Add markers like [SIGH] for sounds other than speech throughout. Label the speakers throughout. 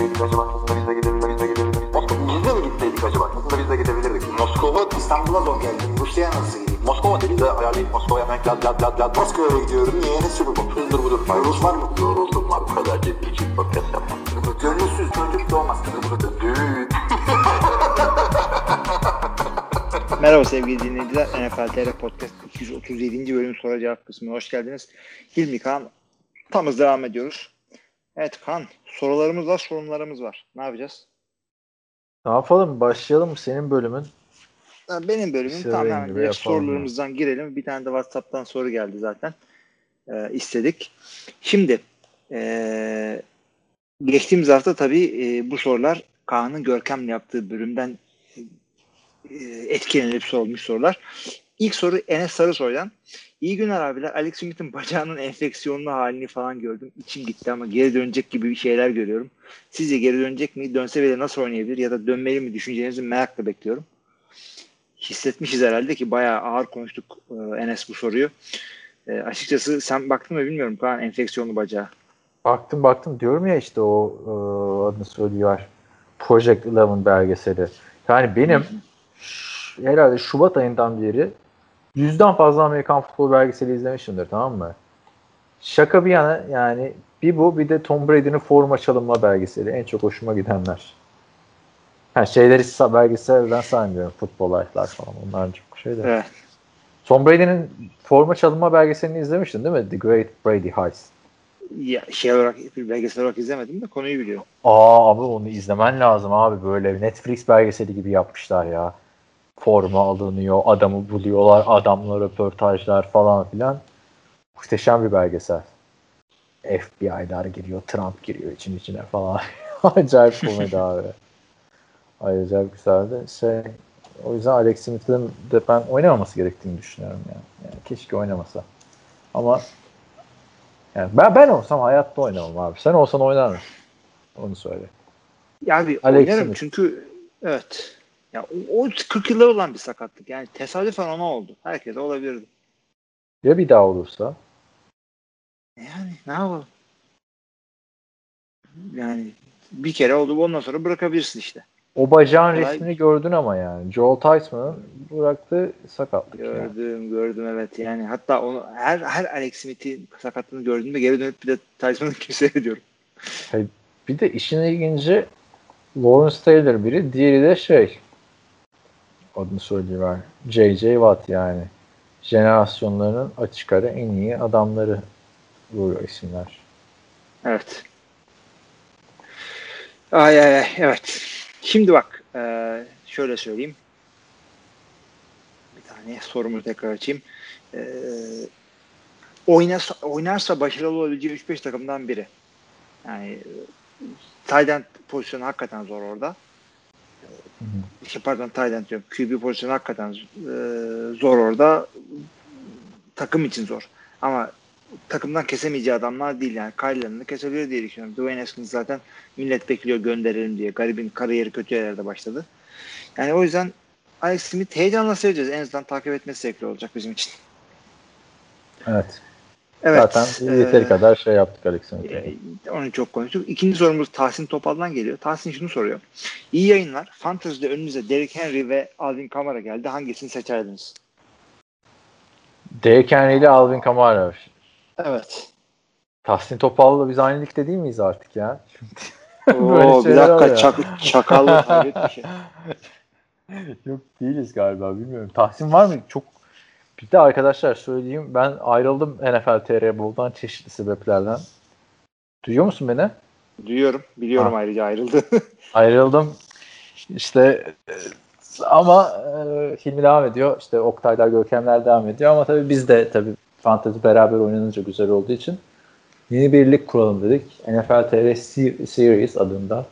Speaker 1: gitseydik acaba? Aslında biz de gidebilirdik. Biz de mi gitseydik acaba? Aslında biz de gidebilirdik. Moskova, İstanbul'a zor geldim. Rusya'ya nasıl gideyim? Moskova dedi de ayarlayıp Moskova'ya hemen lad lad lad lad. Moskova'ya gidiyorum. Niye? Ne sürü bu? Hızdır budur. Rus var mı? Yoruldum var. Bu kadar ciddi için podcast yapmam. Gönülsüz çocuk doğmaz. Düğün. [LAUGHS]
Speaker 2: Merhaba sevgili dinleyiciler. NFL TR Podcast 237. bölüm soru cevap kısmına hoş geldiniz. Hilmi Kaan tamız devam ediyoruz. Evet Kaan sorularımız var sorunlarımız var. Ne yapacağız?
Speaker 3: Ne yapalım? Başlayalım senin bölümün?
Speaker 2: Benim bölümüm
Speaker 3: Söyle
Speaker 2: tamam direkt sorularımızdan girelim. Bir tane de WhatsApp'tan soru geldi zaten. Ee, istedik. Şimdi ee, geçtiğimiz hafta tabii ee, bu sorular Kaan'ın Görkem'le yaptığı bölümden ee, etkilenip sorulmuş sorular. İlk soru Enes Sarısoy'dan. İyi günler abiler. Alex Smith'in bacağının enfeksiyonlu halini falan gördüm. İçim gitti ama geri dönecek gibi bir şeyler görüyorum. Sizce geri dönecek mi? Dönse bile nasıl oynayabilir ya da dönmeli mi? Düşüncelerinizi merakla bekliyorum. Hissetmişiz herhalde ki bayağı ağır konuştuk e, Enes bu soruyu. E, açıkçası sen baktın mı bilmiyorum Kaan enfeksiyonlu bacağı.
Speaker 3: Baktım baktım diyorum ya işte o e, adını söylüyor. Project Eleven belgeseli. Yani benim ş- herhalde Şubat ayından beri yüzden fazla Amerikan futbol belgeseli izlemişimdir tamam mı? Şaka bir yana yani bir bu bir de Tom Brady'nin forma çalınma belgeseli. En çok hoşuma gidenler. Ha, şeyleri belgeselden saymıyorum. Futbol life'lar falan. Onlar çok şeyler.
Speaker 2: Evet.
Speaker 3: Tom Brady'nin forma çalınma belgeselini izlemiştin değil mi? The Great Brady Heist.
Speaker 2: Ya, şey olarak bir belgesel olarak izlemedim de konuyu biliyorum.
Speaker 3: Aa abi onu izlemen lazım abi böyle Netflix belgeseli gibi yapmışlar ya. Forma alınıyor, adamı buluyorlar, adamla röportajlar falan filan. Muhteşem bir belgesel. FBI'lar giriyor, Trump giriyor için içine falan. [LAUGHS] Acayip komedi [LAUGHS] abi. Acayip güzeldi. Şey, o yüzden Alex Smith'in de ben oynamaması gerektiğini düşünüyorum ya. Yani keşke oynamasa. Ama yani ben ben olsam hayatta oynamam abi. Sen olsan oynar mısın? Onu söyle.
Speaker 2: Ya abi
Speaker 3: Alex
Speaker 2: oynarım
Speaker 3: Smith.
Speaker 2: çünkü evet. Ya o, o 40 yıllar olan bir sakatlık. Yani tesadüfen ona oldu. Herkese olabilirdi.
Speaker 3: Ya bir daha olursa?
Speaker 2: Yani ne yapalım? Yani bir kere oldu ondan sonra bırakabilirsin işte.
Speaker 3: O bacağın
Speaker 2: Kolay-
Speaker 3: resmini gördün ama yani. Joel Tysman'ın bıraktığı sakatlık. yani.
Speaker 2: Gördüm gördüm evet yani hatta onu her her Alex Smith'in sakatlığını gördüğümde geri dönüp bir de Tyson'ın [LAUGHS] kimse ediyorum.
Speaker 3: Bir de işin ilginci Lawrence Taylor biri, diğeri de şey adını söyleyiver. J.J. Watt yani. Jenerasyonlarının açık ara en iyi adamları bu isimler.
Speaker 2: Evet. Ay ay ay evet. Şimdi bak eee, şöyle söyleyeyim. Bir tane sorumu tekrar açayım. Eee oynarsa, oynarsa başarılı olabileceği 3-5 takımdan biri. Yani end pozisyonu hakikaten zor orada. Şey, pardon end diyorum. QB pozisyonu hakikaten e, zor orada. Takım için zor. Ama takımdan kesemeyeceği adamlar değil yani. Kyle'ını kesebilir diye düşünüyorum. Dwayne Haskins zaten millet bekliyor gönderelim diye. Garibin kariyeri kötü yerlerde başladı. Yani o yüzden Alex Smith heyecanla seveceğiz. En azından takip etmesi zevkli olacak bizim için.
Speaker 3: Evet.
Speaker 2: Evet.
Speaker 3: Zaten yeteri
Speaker 2: e,
Speaker 3: kadar şey yaptık Alex Smith'e.
Speaker 2: e, Onu çok konuştuk. İkinci sorumuz Tahsin Topal'dan geliyor. Tahsin şunu soruyor. İyi yayınlar. Fantasy'de önünüze Derrick Henry ve Alvin Kamara geldi. Hangisini seçerdiniz?
Speaker 3: Derrick Henry ile Alvin Kamara.
Speaker 2: Evet.
Speaker 3: Tahsin Topal'la biz aynı ligde değil miyiz artık ya? [LAUGHS]
Speaker 2: Oo, bir dakika çak, çakallı şey. [LAUGHS]
Speaker 3: Yok değiliz galiba bilmiyorum. Tahsin var mı? Çok bir de arkadaşlar söyleyeyim ben ayrıldım NFL TR Bowl'dan çeşitli sebeplerden. Duyuyor musun beni?
Speaker 2: Duyuyorum. Biliyorum
Speaker 3: Ha.
Speaker 2: ayrıca ayrıldı. [LAUGHS]
Speaker 3: Ayrıldım. İşte ama e, Hilmi devam ediyor. İşte Oktaylar, Görkemler devam ediyor ama tabii biz de tabii fantezi beraber oynanınca güzel olduğu için yeni bir lig kuralım dedik. NFL TR Se- Series adında.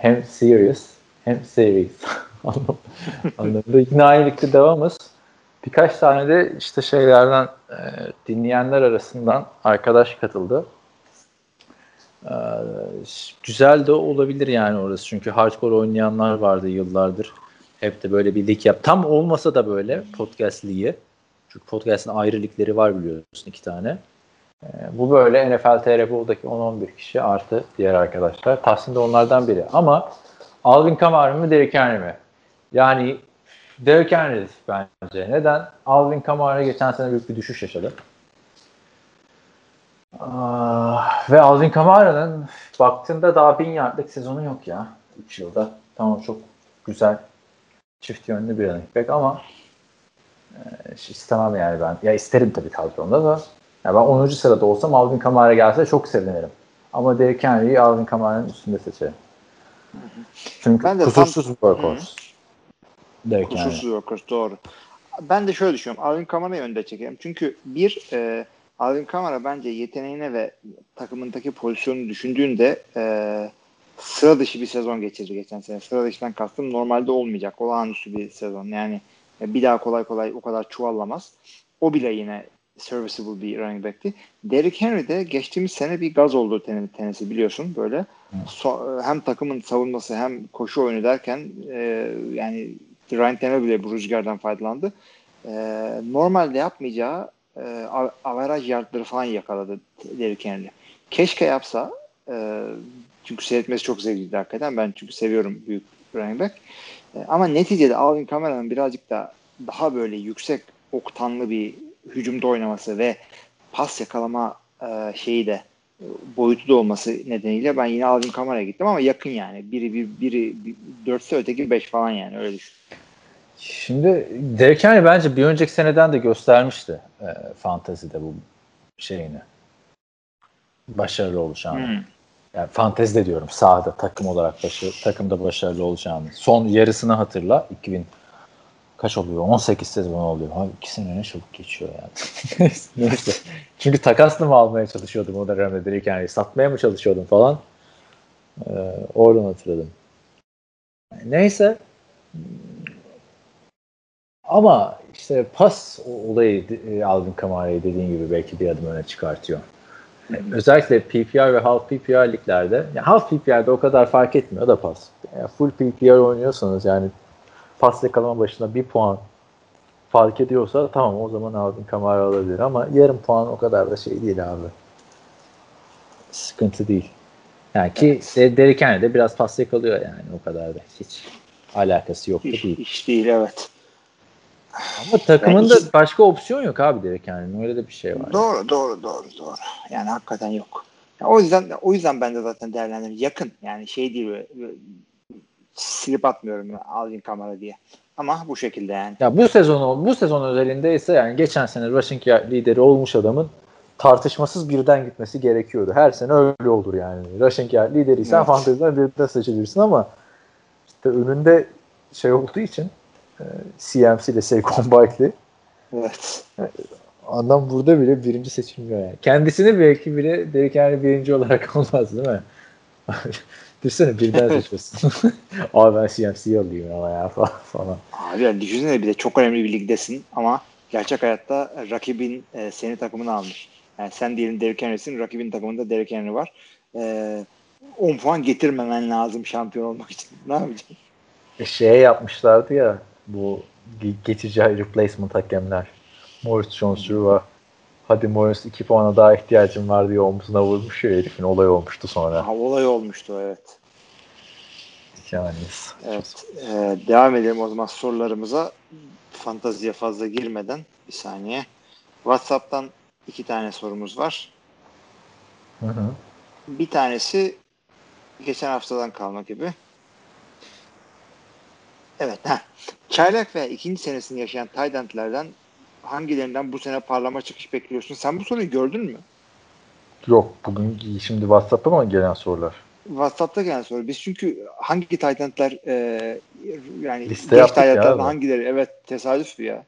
Speaker 3: Hem Series hem Series [LAUGHS] anlam- anlamında. [LAUGHS] Aynı ligde devamız. Birkaç tane de işte şeylerden e, dinleyenler arasından arkadaş katıldı. Ee, güzel de olabilir yani orası. Çünkü hardcore oynayanlar vardı yıllardır. Hep de böyle bir lig yap. Tam olmasa da böyle podcast ligi. Çünkü podcast'ın ayrı var biliyorsun iki tane. E, bu böyle NFL TR buradaki 10-11 kişi artı diğer arkadaşlar. Tahsin de onlardan biri. Ama Alvin Kamara mı Derrick Henry mi? Yani Derrick Henry bence. Neden? Alvin Kamara geçen sene büyük bir düşüş yaşadı. Ah, ve Alvin Kamara'nın baktığında daha bin yardlık sezonu yok ya. 3 yılda. Tamam çok güzel çift yönlü bir running back ama e, istemem yani ben. Ya isterim tabii kadromda da. Ya ben 10. sırada olsam Alvin Kamara gelse çok sevinirim. Ama Derrick Henry'i Alvin Kamara'nın üstünde seçerim. Çünkü
Speaker 2: Ben de
Speaker 3: kusursuz
Speaker 2: tam-
Speaker 3: bir workhorse. Henry.
Speaker 2: Kusursuz Workers doğru. Ben de şöyle düşünüyorum. Alvin Kamara'yı önde çekerim. Çünkü bir e, Alvin Kamara bence yeteneğine ve takımındaki pozisyonu düşündüğünde e, sıra dışı bir sezon geçirdi geçen sene. Sıra dışından kastım normalde olmayacak. Olağanüstü bir sezon. Yani e, bir daha kolay kolay o kadar çuvallamaz. O bile yine serviceable bir running back'ti. Derrick Henry de geçtiğimiz sene bir gaz oldu ten- tenisi biliyorsun böyle. So- hem takımın savunması hem koşu oyunu derken e, yani Ryan Tannehill bile bu rüzgardan faydalandı. E, normalde yapmayacağı e, av- averaj yardları falan yakaladı Derrick Henry. Keşke yapsa e, çünkü seyretmesi çok zevkliydi hakikaten. Ben çünkü seviyorum büyük running back. E, ama neticede Alvin Kamara'nın birazcık da daha böyle yüksek oktanlı bir hücumda oynaması ve pas yakalama e, şeyi de boyutu da olması nedeniyle ben yine Alvin Kamara'ya gittim ama yakın yani. Biri bir biri bir, dörtse öteki beş falan yani öyle düşün.
Speaker 3: Şimdi Derrick Henry bence bir önceki seneden de göstermişti e, fantezide bu şeyini. Başarılı olacağını.
Speaker 2: Hmm.
Speaker 3: Yani fantezide diyorum sahada takım olarak başarı, takımda başarılı olacağını. Son yarısını hatırla. 2000 kaç oluyor? 18 sezon oluyor. Abi iki sene ne çabuk geçiyor yani. [LAUGHS] Neyse. Çünkü takasla mı almaya çalışıyordum o dönemde Derrick Henry'i? Satmaya mı çalışıyordum falan. Ee, oradan hatırladım. Neyse. Ama işte pas olayı e, Alvin Kamara'yı dediğin gibi belki bir adım öne çıkartıyor. Özellikle PPR ve half PPR liglerde yani half PPR'de o kadar fark etmiyor da pas. Yani full PPR oynuyorsanız yani pas yakalama başına bir puan fark ediyorsa tamam o zaman Alvin Kamara alabilir ama yarım puan o kadar da şey değil abi. Sıkıntı değil. Yani ki evet. Derrick Henry de biraz pas yakalıyor yani o kadar da hiç alakası yok
Speaker 2: Hiç,
Speaker 3: değil.
Speaker 2: hiç değil evet.
Speaker 3: Ama takımın da
Speaker 2: Yani-
Speaker 3: başka opsiyon yok abi Derrick Henry'nin öyle de bir şey var.
Speaker 2: Doğru doğru doğru doğru. Yani hakikaten yok. Ya o yüzden o yüzden ben de zaten değerlendirdim. Yakın yani şey değil böyle, silip atmıyorum Alvin Kamara diye. Ama bu şekilde yani.
Speaker 3: Ya bu sezon bu sezon özelinde ise yani geçen sene rushing lideri olmuş adamın tartışmasız birden gitmesi gerekiyordu. Her sene öyle olur yani. Rushing yard lideriysen
Speaker 2: Evet.
Speaker 3: fanteziden birden seçilirsin ama işte önünde şey olduğu için e, CMC ile Saquon Barkley
Speaker 2: Evet.
Speaker 3: adam burada bile birinci seçilmiyor yani. Kendisini belki bile Derrick Henry birinci olarak [LAUGHS] olmaz değil mi? [LAUGHS] Düşünsene birden [LAUGHS] seçiyorsun. [LAUGHS] Abi ben CMC'yi alayım ama ya falan. falan.
Speaker 2: Abi yani düşünsene bir de çok önemli bir ligdesin ama gerçek hayatta rakibin e, seni takımına almış. Yani sen diyelim Derrick Henry'sin, rakibin takımında Derrick Henry var. E, 10 puan getirmemen lazım şampiyon olmak için. Ne yapacaksın?
Speaker 3: E, şeye yapmışlardı ya bu ge- geçici replacement hakemler. Morris Jones-Drewa hadi Morris 2 puana daha ihtiyacım var diye omzuna vurmuş ya herifin olay olmuştu sonra.
Speaker 2: Ha, olay olmuştu evet.
Speaker 3: Yani
Speaker 2: Evet. e, devam edelim o zaman sorularımıza. Fantaziye fazla girmeden bir saniye. WhatsApp'tan iki tane sorumuz var.
Speaker 3: Hı hı.
Speaker 2: Bir tanesi geçen haftadan kalma gibi. Evet. Heh. Çaylak veya ikinci senesini yaşayan Tydent'lerden hangilerinden bu sene parlama çıkış bekliyorsun? Sen bu soruyu gördün mü?
Speaker 3: Yok bugün şimdi WhatsApp'a mı gelen sorular?
Speaker 2: WhatsApp'ta gelen soru. Biz çünkü hangi Tydent'ler e, yani
Speaker 3: Liste
Speaker 2: geç
Speaker 3: abi.
Speaker 2: hangileri? Evet tesadüf ya.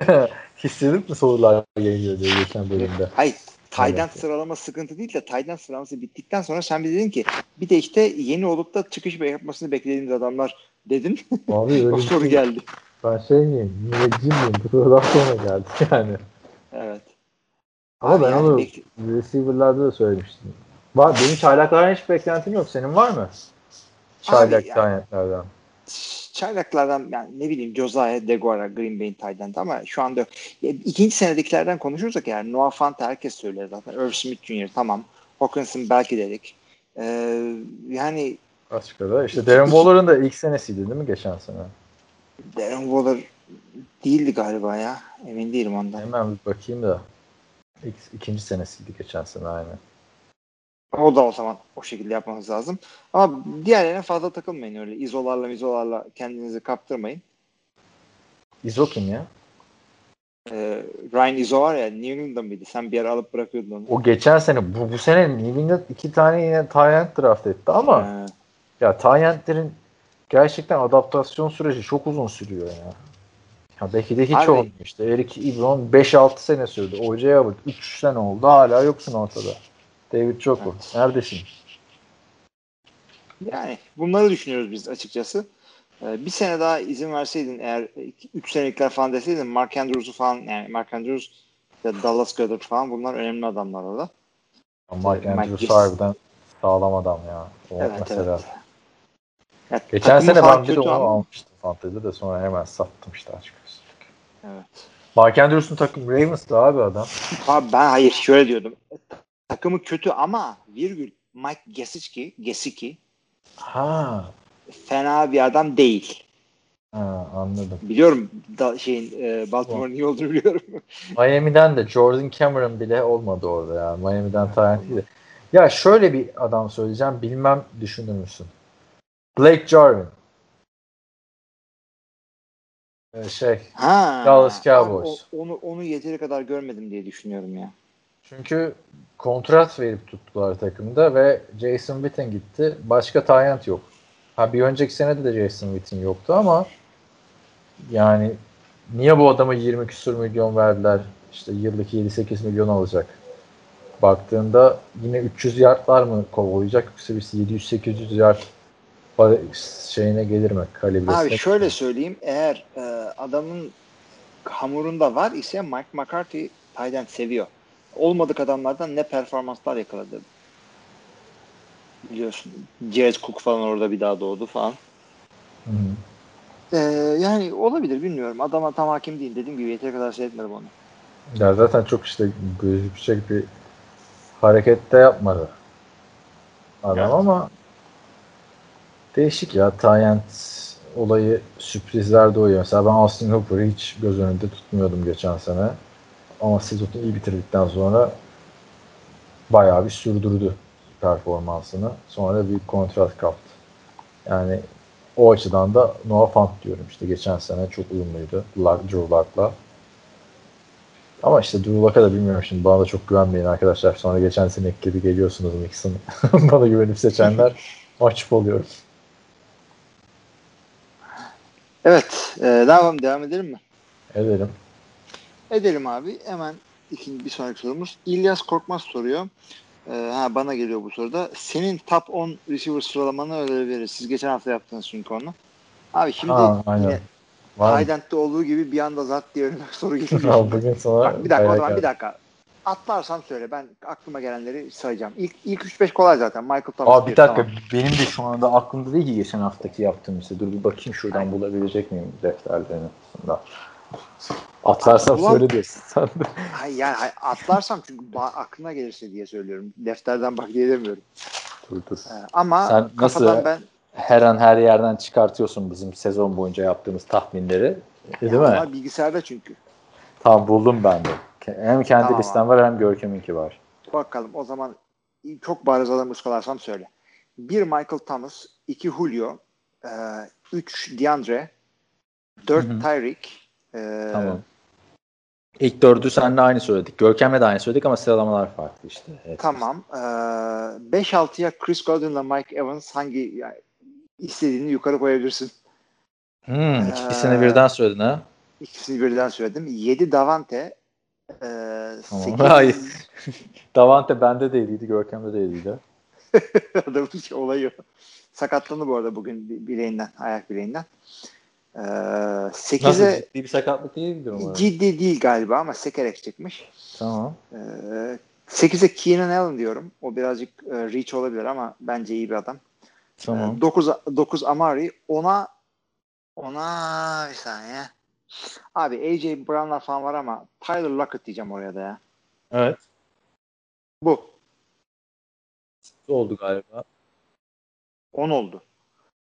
Speaker 2: [LAUGHS]
Speaker 3: Hissedip mi sorular geliyor diye geçen bölümde?
Speaker 2: Hayır.
Speaker 3: Evet.
Speaker 2: sıralama sıkıntı değil de Tydent sıralaması bittikten sonra sen bir dedin ki bir de işte yeni olup da çıkış yapmasını beklediğimiz adamlar dedin.
Speaker 3: Abi [LAUGHS] öyle
Speaker 2: o soru
Speaker 3: şey-
Speaker 2: geldi.
Speaker 3: Ben şey miyim? Müneccim miyim? Bu sorudan sonra geldi [LAUGHS] yani.
Speaker 2: Evet.
Speaker 3: Ama ben
Speaker 2: Yani
Speaker 3: onu
Speaker 2: bek-
Speaker 3: receiver'larda da söylemiştim. Var, benim çaylaklardan hiç beklentim yok. Senin var mı? Çaylak
Speaker 2: yani- çaylaklardan yani ne bileyim Josiah Deguara Green Bay'in tight ama şu anda yok. Ya, ikinci senedekilerden konuşursak eğer Noah Fant herkes söyler zaten. Irv Smith Jr. tamam. Hawkinson belki dedik. Ee, yani
Speaker 3: Başka da işte Darren Waller'ın da ilk senesiydi değil mi geçen sene?
Speaker 2: Darren Waller değildi galiba ya. Emin değilim ondan.
Speaker 3: Hemen bir bakayım da. İlk, ikinci senesiydi geçen sene aynen.
Speaker 2: O da o zaman o şekilde yapmanız lazım. Ama diğerlerine fazla takılmayın öyle. İzolarla izolarla kendinizi kaptırmayın.
Speaker 3: İzo kim ya?
Speaker 2: Ee, Ryan Izo var ya New England'da mıydı? Sen bir ara alıp bırakıyordun onu.
Speaker 3: O geçen sene bu, bu sene New England iki tane yine Tyent draft etti ama
Speaker 2: Ee,
Speaker 3: ya Tyent'lerin gerçekten adaptasyon süreci çok uzun sürüyor ya. Ya belki de hiç
Speaker 2: Abi-
Speaker 3: olmuyor işte. Eric Ebron 5-6 sene sürdü. O.J. bak 3 sene oldu hala yoksun ortada. David Choku.
Speaker 2: Evet.
Speaker 3: Neredesin?
Speaker 2: yani bunları düşünüyoruz biz açıkçası. Ee, bir sene daha izin verseydin eğer 3 senelikler falan deseydin Mark Andrews'u falan yani Mark Andrews ya Dallas Goddard falan bunlar önemli adamlar orada.
Speaker 3: Mike
Speaker 2: Mike
Speaker 3: Andrews harbiden sağlam adam ya. O
Speaker 2: Evet
Speaker 3: mesela.
Speaker 2: evet. Ya,
Speaker 3: Geçen sene ben bir de onu
Speaker 2: ama-
Speaker 3: almıştım fantezide de sonra hemen sattım işte açık.
Speaker 2: Evet.
Speaker 3: Mark Andrews'un takım Ravens'da abi adam.
Speaker 2: Abi ben hayır şöyle diyordum. Takımı kötü ama virgül Mike Gesicki, Gesicki
Speaker 3: Ha.
Speaker 2: fena bir adam değil.
Speaker 3: Ha anladım.
Speaker 2: Biliyorum da şeyin e, Baltimore niye olduğunu biliyorum. [LAUGHS]
Speaker 3: Miami'den de Jordan Cameron bile olmadı orada ya. Miami'den Tyrant'iydi. Ya şöyle bir adam söyleyeceğim. Bilmem düşünür müsün? Blake Jarvin. Ee, şey
Speaker 2: ha.
Speaker 3: Dallas Cowboys.
Speaker 2: o- onu onu yeteri kadar görmedim diye düşünüyorum ya.
Speaker 3: çünkü kontrat verip tuttular takımda ve Jason Witten gitti. Başka Tyrant yok. Ha bir önceki senede de Jason Witten yoktu ama yani niye bu adama 20 küsur milyon verdiler? İşte yıllık 7-8 milyon alacak. Baktığında yine 300 yardlar mı kovalayacak yoksa birisi 700-800 yard şeyine gelir mi kalibresine?
Speaker 2: Abi şöyle söyleyeyim eğer e, adamın hamurunda var ise Mike McCarthy Tayden seviyor. Olmadık adamlardan ne performanslar yakaladı. Biliyorsun. Jared Cook falan orada bir daha doğdu falan.
Speaker 3: Hı hı.
Speaker 2: Ee, yani olabilir bilmiyorum. Adama tam hakim değil. Dediğim gibi yeteri kadar seyretmedim onu.
Speaker 3: Ya zaten çok işte gözükecek bir hareket de yapmadı. Adam
Speaker 2: Evet.
Speaker 3: ama değişik ya Tyent olayı sürprizler doğuyor. Mesela ben Austin Hooper'ı hiç göz önünde tutmuyordum geçen sene. Ama sezonu iyi bitirdikten sonra bayağı bir sürdürdü performansını. Sonra bir kontrat kaptı. Yani o açıdan da Noah Fant diyorum işte geçen sene çok uyumluydu. Luck, Drew Luck'la. Ama işte Drew Luck'a da bilmiyorum şimdi bana da çok güvenmeyin arkadaşlar. Sonra geçen seneki gibi geliyorsunuz Nixon. [LAUGHS] bana güvenip seçenler [LAUGHS] mahcup oluyorum.
Speaker 2: Evet. E, devam, devam edelim mi?
Speaker 3: Edelim.
Speaker 2: Edelim abi. Hemen ikinci bir sonraki sorumuz. İlyas Korkmaz soruyor. Ee, ha bana geliyor bu soruda. Senin top 10 receiver sıralamanı öyle veririz. Siz geçen hafta yaptınız çünkü onu. Abi şimdi
Speaker 3: Ha, aynen.
Speaker 2: Tydent'te olduğu gibi bir anda zat diye önüme [LAUGHS] soru geliyor.
Speaker 3: Bugün sana
Speaker 2: Bak, bir dakika o zaman bir dakika. Atlarsam söyle. Ben aklıma gelenleri sayacağım. İlk, ilk 3-5 kolay zaten. Michael Thomas.
Speaker 3: Aa bir dakika
Speaker 2: tamam.
Speaker 3: benim de şu anda aklımda değil ki geçen haftaki yaptığım işte. Dur bir bakayım şuradan bulabilecek miyim defterlerini aslında. Atlarsam
Speaker 2: Ulan-
Speaker 3: söyle diyorsun sen de.
Speaker 2: Hayır, yani atlarsam çünkü aklına gelirse diye söylüyorum. Defterden bak diye demiyorum.
Speaker 3: Dur dur.
Speaker 2: Ee, ama
Speaker 3: Sen nasıl-
Speaker 2: ben
Speaker 3: Her an her yerden çıkartıyorsun bizim sezon boyunca yaptığımız tahminleri. Değil mi?
Speaker 2: onlar bilgisayarda çünkü.
Speaker 3: Tamam buldum ben de. Hem kendi
Speaker 2: Tamam
Speaker 3: listem var hem Görkem'inki var.
Speaker 2: Bakalım o zaman çok bariz adamı ıskalarsam söyle. Bir Michael Thomas, iki Julio, e, üç DeAndre, dört. Tyreek, e,
Speaker 3: Tamam. İlk dördü seninle aynı söyledik. Görkem'le de aynı söyledik ama sıralamalar farklı işte. Evet.
Speaker 2: tamam. E, 5-6'ya Chris Godwin'la Mike Evans hangi yani istediğini yukarı koyabilirsin.
Speaker 3: Hmm, ikisini
Speaker 2: Ee,
Speaker 3: birden söyledin ha.
Speaker 2: İkisini birden söyledim. 7 Davante, e,
Speaker 3: Tamam.
Speaker 2: 8
Speaker 3: Hayır. [LAUGHS] Davante bende değildi, Görkem'de değildi. [LAUGHS]
Speaker 2: Adamın hiç olayı. Sakatlandı bu arada bugün bi- bileğinden, ayak bileğinden. Ee,
Speaker 3: Nasıl
Speaker 2: 8'e
Speaker 3: ciddi bir sakatlık değildir umarım.
Speaker 2: ciddi değil galiba ama sekerek çıkmış.
Speaker 3: Tamam.
Speaker 2: Ee, 8'e Keenan Allen diyorum. O birazcık e, reach olabilir ama bence iyi bir adam.
Speaker 3: Tamam.
Speaker 2: 9, 9 Amari. 10'a Ona bir saniye. Abi AJ Brown'lar falan var ama Tyler Lockett diyeceğim oraya da ya.
Speaker 3: Evet.
Speaker 2: Bu.
Speaker 3: Oldu galiba.
Speaker 2: 10 oldu.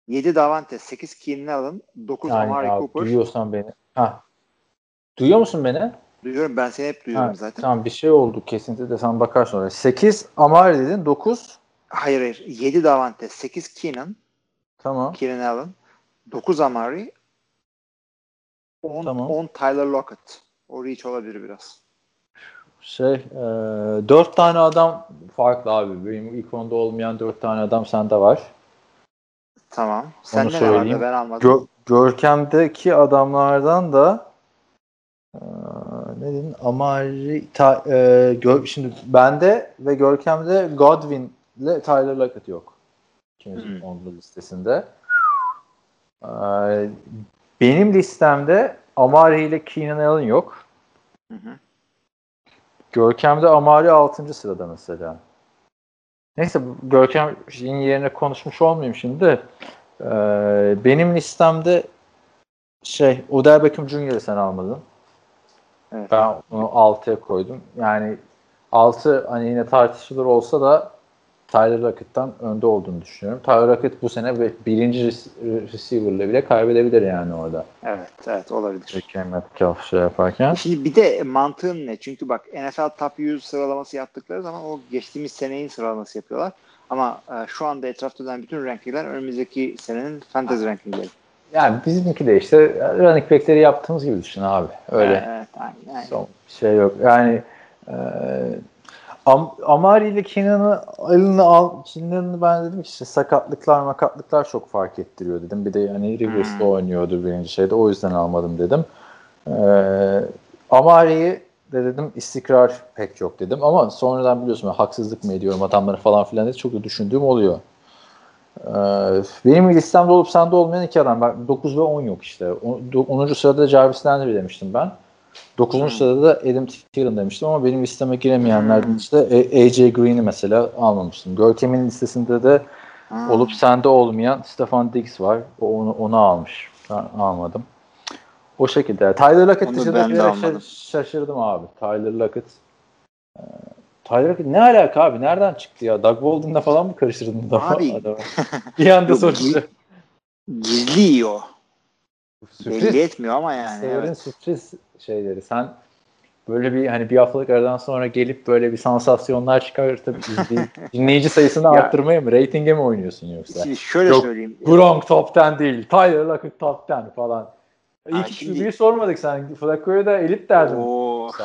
Speaker 2: 7 Davante, 8 Keenan Allen, 9
Speaker 3: Yani
Speaker 2: Amari
Speaker 3: ya,
Speaker 2: Cooper.
Speaker 3: duyuyorsan beni. Ha. Duyuyor musun beni?
Speaker 2: Duyuyorum ben seni hep duyuyorum
Speaker 3: Ha,
Speaker 2: zaten.
Speaker 3: Tamam bir şey oldu kesinti de sen bakarsın oraya. 8 Amari dedin 9
Speaker 2: Hayır hayır. 7 Davante, 8 Keenan,
Speaker 3: tamam.
Speaker 2: Keenan Allen, 9 Amari, 10,
Speaker 3: Tamam.
Speaker 2: 10 Tyler Lockett. O reach olabilir biraz.
Speaker 3: Şey e, 4 tane adam farklı abi. Benim ilk onda olmayan 4 tane adam sende var.
Speaker 2: Tamam. Sen ne
Speaker 3: söyleyeyim.
Speaker 2: vardı ben almadım.
Speaker 3: Gö- Görkem'deki adamlardan da e, ne dedin? Amari ta, e, gö- şimdi bende ve Görkem'de Godwin ile Tyler Lockett yok. İkimizin
Speaker 2: Hı.
Speaker 3: onlu listesinde. E, benim listemde Amari ile Keenan Allen yok.
Speaker 2: Hı hı.
Speaker 3: Görkem'de Amari 6. sırada mesela. Neyse Görkem'in yerine konuşmuş olmayayım şimdi. de. Ee, benim listemde şey Odell Beckham Jr.'ı sen almadın.
Speaker 2: Evet.
Speaker 3: Ben onu 6'ya koydum. Yani 6 hani yine tartışılır olsa da Tyler Lockett'tan önde olduğunu düşünüyorum. Tyler Lockett bu sene bir- birinci receiver'la bile kaybedebilir yani orada.
Speaker 2: Evet, evet olabilir.
Speaker 3: Metcalf şey yaparken.
Speaker 2: Şimdi bir de mantığın ne? Çünkü bak NFL Top 100 sıralaması yaptıkları zaman o geçtiğimiz seneyin sıralaması yapıyorlar. Ama e, şu anda etrafta dönen bütün rankingler önümüzdeki senenin fantasy rankingleri.
Speaker 3: Yani bizimki de işte running back'leri yaptığımız gibi düşün abi. Öyle.
Speaker 2: Evet, aynen.
Speaker 3: Son şey yok. Yani e, Am Amari ile Kenan'ı Allen'ı al Kenan'ı ben dedim ki işte sakatlıklar makatlıklar çok fark ettiriyor dedim. Bir de yani Rivers'da
Speaker 2: Hmm.
Speaker 3: oynuyordu birinci şeyde. O yüzden almadım dedim. E, Amari'yi de dedim istikrar pek yok dedim. Ama sonradan biliyorsun ben haksızlık mı ediyorum adamları falan filan diye çok da düşündüğüm oluyor. E, benim listemde olup sende olmayan iki adam. Bak 9 ve 10 yok işte. O- do- 10. sırada Jarvis Landry demiştim ben. 9.
Speaker 2: Hmm.
Speaker 3: sırada da Adam Thielen demiştim ama benim listeme giremeyenlerden
Speaker 2: Hmm.
Speaker 3: işte AJ Green'i mesela almamıştım. Görkem'in listesinde de
Speaker 2: Ha.
Speaker 3: olup sende olmayan Stefan Diggs var. O onu, onu almış. Ben almadım. O şekilde. Tyler Lockett dışında
Speaker 2: almadım.
Speaker 3: şaşırdım abi. Tyler Lockett. Ee, Tyler Lockett ne alaka abi? Nereden çıktı ya? Doug Baldwin'le falan mı karıştırdın
Speaker 2: Abi.
Speaker 3: bir anda sonuçta.
Speaker 2: Gizli yiyor. Belli
Speaker 3: Sürpriz.
Speaker 2: etmiyor ama yani.
Speaker 3: Sever'in
Speaker 2: Evet.
Speaker 3: sürpriz şeyleri. Sen böyle bir hani bir haftalık aradan sonra gelip böyle bir sansasyonlar çıkartıp [LAUGHS] izleyip dinleyici sayısını
Speaker 2: Ya.
Speaker 3: arttırmaya mı, reytinge mi oynuyorsun yoksa?
Speaker 2: Şimdi şöyle
Speaker 3: Yok.
Speaker 2: söyleyeyim.
Speaker 3: Gronk top 10 değil, Tyler Lockett top 10 falan.
Speaker 2: Ha,
Speaker 3: İlk
Speaker 2: şimdi-
Speaker 3: sormadık sen. Flacco'ya da elit derdin.
Speaker 2: Oo. [LAUGHS]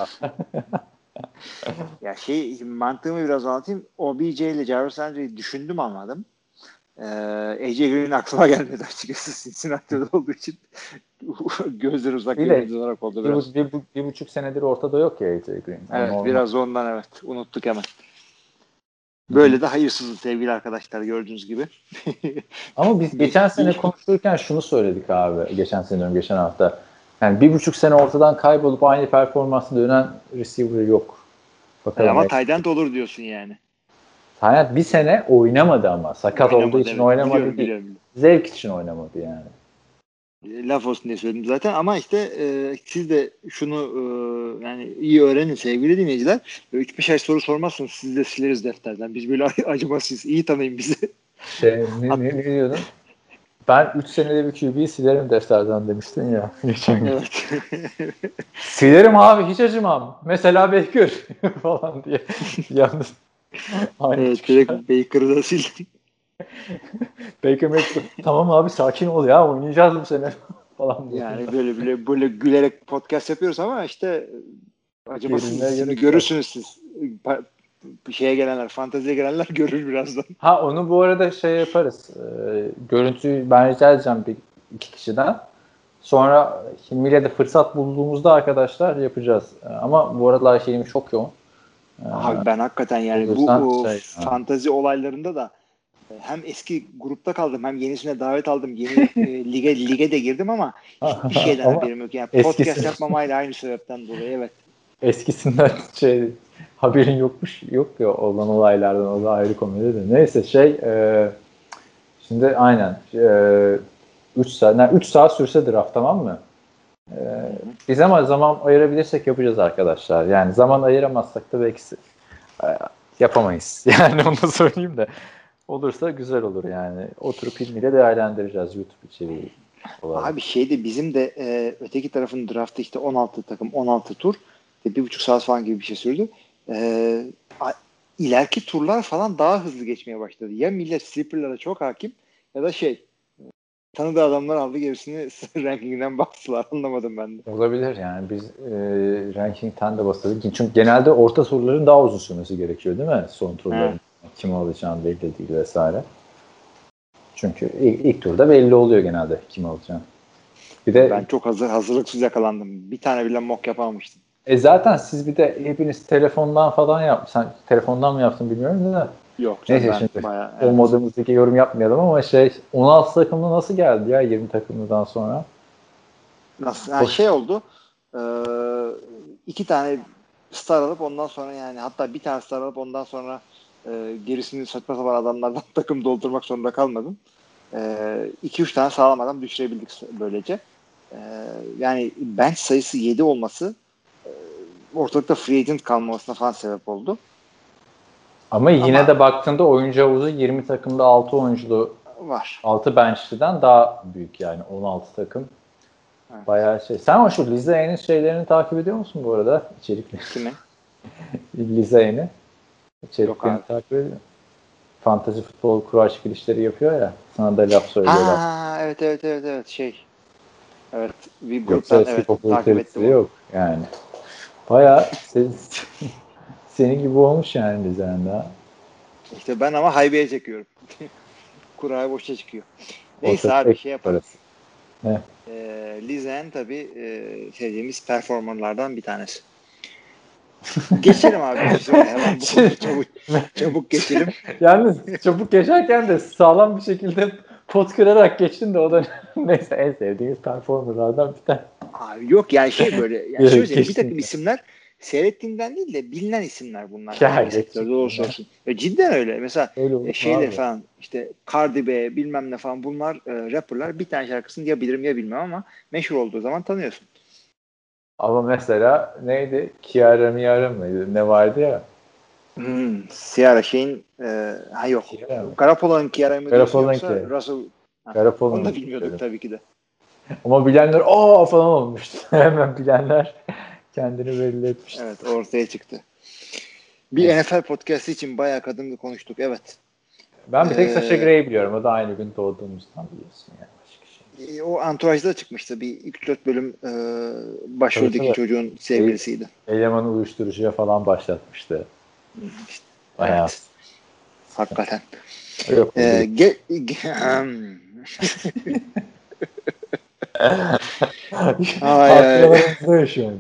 Speaker 2: Ya şey mantığımı biraz anlatayım. OBJ ile Jarvis Landry'i düşündüm anladım. Ee, AJ Green aklıma gelmedi açıkçası Cincinnati'de olduğu için [LAUGHS] gözler uzak
Speaker 3: Bir
Speaker 2: olarak oldu
Speaker 3: Bir,
Speaker 2: biraz.
Speaker 3: bir, bu- bir buçuk senedir ortada yok ya AJ Green.
Speaker 2: Evet
Speaker 3: Normal.
Speaker 2: biraz ondan evet unuttuk hemen. Böyle de hayırsızlık sevgili arkadaşlar gördüğünüz gibi. [LAUGHS]
Speaker 3: Ama biz geçen [LAUGHS] sene konuşurken şunu söyledik abi. Geçen sene diyorum, geçen hafta. Yani bir buçuk sene ortadan kaybolup aynı performansı dönen receiver yok. Bakalım.
Speaker 2: Ama
Speaker 3: Ama
Speaker 2: Tayland olur diyorsun yani.
Speaker 3: Hayat bir sene oynamadı ama. Sakat
Speaker 2: Oynamadı,
Speaker 3: olduğu için
Speaker 2: evet.
Speaker 3: oynamadı
Speaker 2: Biliyorum,
Speaker 3: değil.
Speaker 2: biliyorum.
Speaker 3: Zevk için oynamadı yani.
Speaker 2: E, Laf olsun diye söyledim zaten ama işte e, siz de şunu e, yani iyi öğrenin sevgili dinleyiciler. 3-5 ay soru sormazsanız siz de sileriz defterden. Biz böyle [LAUGHS] acımasız. iyi tanıyın bizi.
Speaker 3: Şey, ne, ne, ne diyordun? Ben 3 senede bir QB'yi silerim defterden demiştin ya. [LAUGHS] Geçen gün.
Speaker 2: evet. [LAUGHS]
Speaker 3: Silerim abi hiç acımam. Mesela Baker falan diye. Yalnız. [LAUGHS] Aynı
Speaker 2: evet
Speaker 3: çıkış.
Speaker 2: direkt Baker'ı da sildim. [LAUGHS]
Speaker 3: Baker Mayfield tamam abi sakin ol ya oynayacağız bu sene [LAUGHS] falan diye.
Speaker 2: Yani böyle böyle böyle gülerek podcast yapıyoruz ama işte acımasız.
Speaker 3: Gerilmeye
Speaker 2: Şimdi
Speaker 3: gerek
Speaker 2: görürsünüz siz. Pa- şeye gelenler, fanteziye gelenler görür birazdan.
Speaker 3: Ha onu bu arada şey yaparız. Ee, görüntüyü ben rica edeceğim bir iki kişiden. Sonra Hilmi'yle de fırsat bulduğumuzda arkadaşlar yapacağız. Ee, ama bu aralar şeyim çok yoğun. Ee,
Speaker 2: Abi ben hakikaten yani
Speaker 3: o
Speaker 2: bu
Speaker 3: şey,
Speaker 2: fantazi olaylarında da e, hem eski grupta kaldım hem yenisine davet aldım. Yeni [LAUGHS] e, lige lige de girdim ama hiçbir [LAUGHS] şeyden
Speaker 3: Ama
Speaker 2: haberim yok. Yani
Speaker 3: eskisi-
Speaker 2: podcast yapmamayla aynı sebepten dolayı evet.
Speaker 3: eskisinden şey haberin yokmuş yok ya olan olaylardan o da ayrı komedi de. Neyse şey e, şimdi aynen e, 3 saat, yani 3 saat sürse draft tamam mı? Ee, biz ama zaman ayırabilirsek yapacağız arkadaşlar. Yani zaman ayıramazsak da belki e, yapamayız. [LAUGHS] Yani onu da söyleyeyim de. Olursa güzel olur yani. Oturup ilmiyle değerlendireceğiz YouTube içeriği olarak.
Speaker 2: Abi şeyde bizim de e, öteki tarafın draftı işte 16 takım 16 tur. İşte bir buçuk saat falan gibi bir şey sürdü. E, a, ileriki turlar falan daha hızlı geçmeye başladı. Ya millet sleeper'lara çok hakim ya da şey tanıdığı adamlar aldı gerisini [LAUGHS] rankinginden baktılar. Anlamadım ben de.
Speaker 3: Olabilir yani biz e, rankingten de bahsedelim. Çünkü genelde orta turların daha uzun sürmesi gerekiyor değil mi? Son turların. Kim alacağını belli değil vesaire. Çünkü ilk, ilk turda belli oluyor genelde kim alacağını.
Speaker 2: Bir de ben çok hazır hazırlıksız yakalandım. Bir tane bile mock yapamamıştım.
Speaker 3: E zaten siz bir de hepiniz telefondan falan yap. Sen telefondan mı yaptın bilmiyorum da.
Speaker 2: Yok.
Speaker 3: Neyse şimdi bayağı, evet. olmadığımızdaki yorum yapmayalım ama şey 16 takımlı nasıl geldi ya 20 takımlıdan sonra?
Speaker 2: Nasıl? Yani şey oldu. E, iki tane star alıp ondan sonra yani hatta bir tane star alıp ondan sonra e, gerisini saçma sapan adamlardan [LAUGHS] takım doldurmak zorunda kalmadım. 2-3 e, tane sağlam adam düşürebildik böylece. E, yani bench sayısı 7 olması e, ortalıkta free agent kalmamasına falan sebep oldu.
Speaker 3: Ama yine Ama, de baktığında oyuncu havuzu 20 takımda 6 oyunculu
Speaker 2: var.
Speaker 3: 6 bench'liden daha büyük yani 16 takım. Evet. Bayağı şey. Sen o şu Lize'nin şeylerini takip ediyor musun bu arada? İçerikli.
Speaker 2: Kimin? [LAUGHS]
Speaker 3: Lize'ni. İçeriklerini takip ediyor. Fantasy futbol kura çekilişleri yapıyor ya. Sana da laf söylüyorlar.
Speaker 2: Ha, evet evet evet evet şey. Evet bir gruptan evet, takip ettim.
Speaker 3: Yok yani. Bayağı [LAUGHS] senin, gibi olmuş yani Lize'nin daha.
Speaker 2: İşte ben ama haybeye çekiyorum. [LAUGHS] Kuraya boşa çıkıyor. Neyse abi şey yaparız. Ne? Ee, Lizen tabii e, sevdiğimiz performerlardan bir tanesi. [LAUGHS] geçelim abi. Hemen bu çabuk, çabuk geçelim. [LAUGHS]
Speaker 3: Yalnız çabuk geçerken de sağlam bir şekilde pot kırarak geçtin de o da neyse en sevdiğimiz performerlardan bir tane.
Speaker 2: Abi yok yani şey böyle yani şöyle bir takım isimler seyrettiğinden değil de bilinen isimler bunlar. Ya, sektörde olursa olsun. Ya, cidden öyle. Mesela öyle şeyler falan işte Cardi B bilmem ne falan bunlar e, rapperlar bir tane şarkısını ya bilirim ya bilmem ama meşhur olduğu zaman tanıyorsun.
Speaker 3: Ama mesela neydi? Kiara Miara mıydı? Ne vardı ya?
Speaker 2: Hmm, Ciara şeyin e, ha yok. Garapolo'nun Kiara mı
Speaker 3: Garapolo'nun yoksa
Speaker 2: Russell
Speaker 3: Garapolo'nun
Speaker 2: Onu da bilmiyorduk tabii ki de.
Speaker 3: Ama bilenler o falan olmuştu. [LAUGHS] Hemen bilenler kendini belli etmişti.
Speaker 2: Evet ortaya çıktı. Bir evet. NFL podcast'i için bayağı kadınla konuştuk. Evet.
Speaker 3: Ben bir tek ee, Sasha Grey biliyorum. O da aynı gün doğduğumuzdan biliyorsun yani.
Speaker 2: E, o Entourage'da çıkmıştı. Bir 3-4 bölüm e, başroldeki evet, çocuğun sevgilisiydi.
Speaker 3: Elemanı uyuşturucuya falan başlatmıştı.
Speaker 2: İşte, Bayağı. Evet. Hakikaten. Yok, ee, ge, ge, [LAUGHS] [LAUGHS]
Speaker 3: Ay, yaşıyor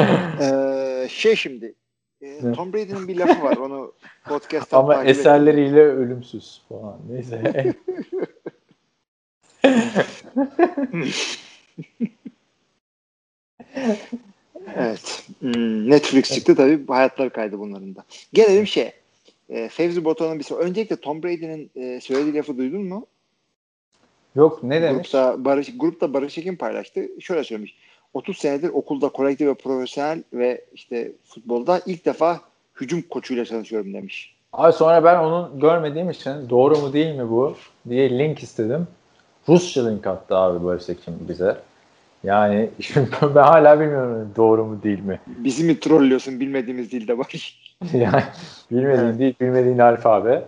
Speaker 2: ee, şey şimdi e, Tom Brady'nin bir lafı var onu podcast'ta
Speaker 3: Ama eserleriyle edin. ölümsüz falan. Neyse.
Speaker 2: evet. Hmm, Netflix çıktı tabii. Hayatlar kaydı bunların da. Gelelim şey. E, Fevzi Botan'ın bir soru. Öncelikle Tom Brady'nin e, söylediği lafı duydun mu?
Speaker 3: Yok ne demiş?
Speaker 2: Grupta Barış, grupta Barış Ekin paylaştı. Şöyle söylemiş. 30 senedir okulda kolektif ve profesyonel ve işte futbolda ilk defa hücum koçuyla çalışıyorum demiş.
Speaker 3: Abi sonra ben onu görmediğim için doğru mu değil mi bu diye link istedim. Rusça link attı abi Barış Ekim bize. Yani [LAUGHS] ben hala bilmiyorum doğru mu değil mi.
Speaker 2: Bizi mi trollüyorsun bilmediğimiz dilde var. [LAUGHS]
Speaker 3: yani bilmediğin değil, bilmediğin alfabe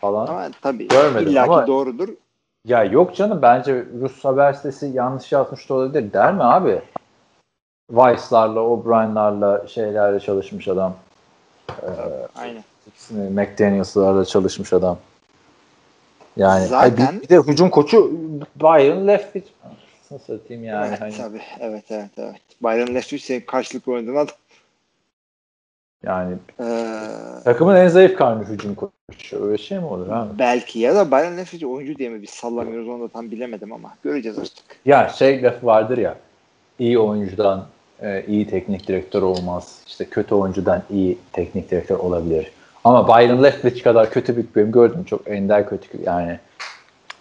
Speaker 3: falan.
Speaker 2: Ama tabii Görmedim illaki ama, doğrudur.
Speaker 3: Ya yok canım bence Rus haber sitesi yanlış yazmış da olabilir der mi abi? Vice'larla, O'Brien'larla şeylerle çalışmış adam.
Speaker 2: Ee, Aynen.
Speaker 3: McDaniels'larla çalışmış adam. Yani Zaten, bir, bir de hücum koçu Byron Leftwich. Nasıl satayım yani?
Speaker 2: Evet hani. tabii. Evet evet evet. Byron Leftwich karşılıklı oynadığın adam.
Speaker 3: Yani ee, takımın en zayıf karnı hücum koçu. Öyle şey mi olur abi?
Speaker 2: Belki ya da Byron Leftwich oyuncu diye mi biz sallamıyoruz onu da tam bilemedim ama göreceğiz artık.
Speaker 3: Ya şey laf vardır ya iyi oyuncudan e, iyi teknik direktör olmaz. İşte kötü oyuncudan iyi teknik direktör olabilir. Ama Byron Leftwich kadar kötü bir benim gördüm çok ender kötü yani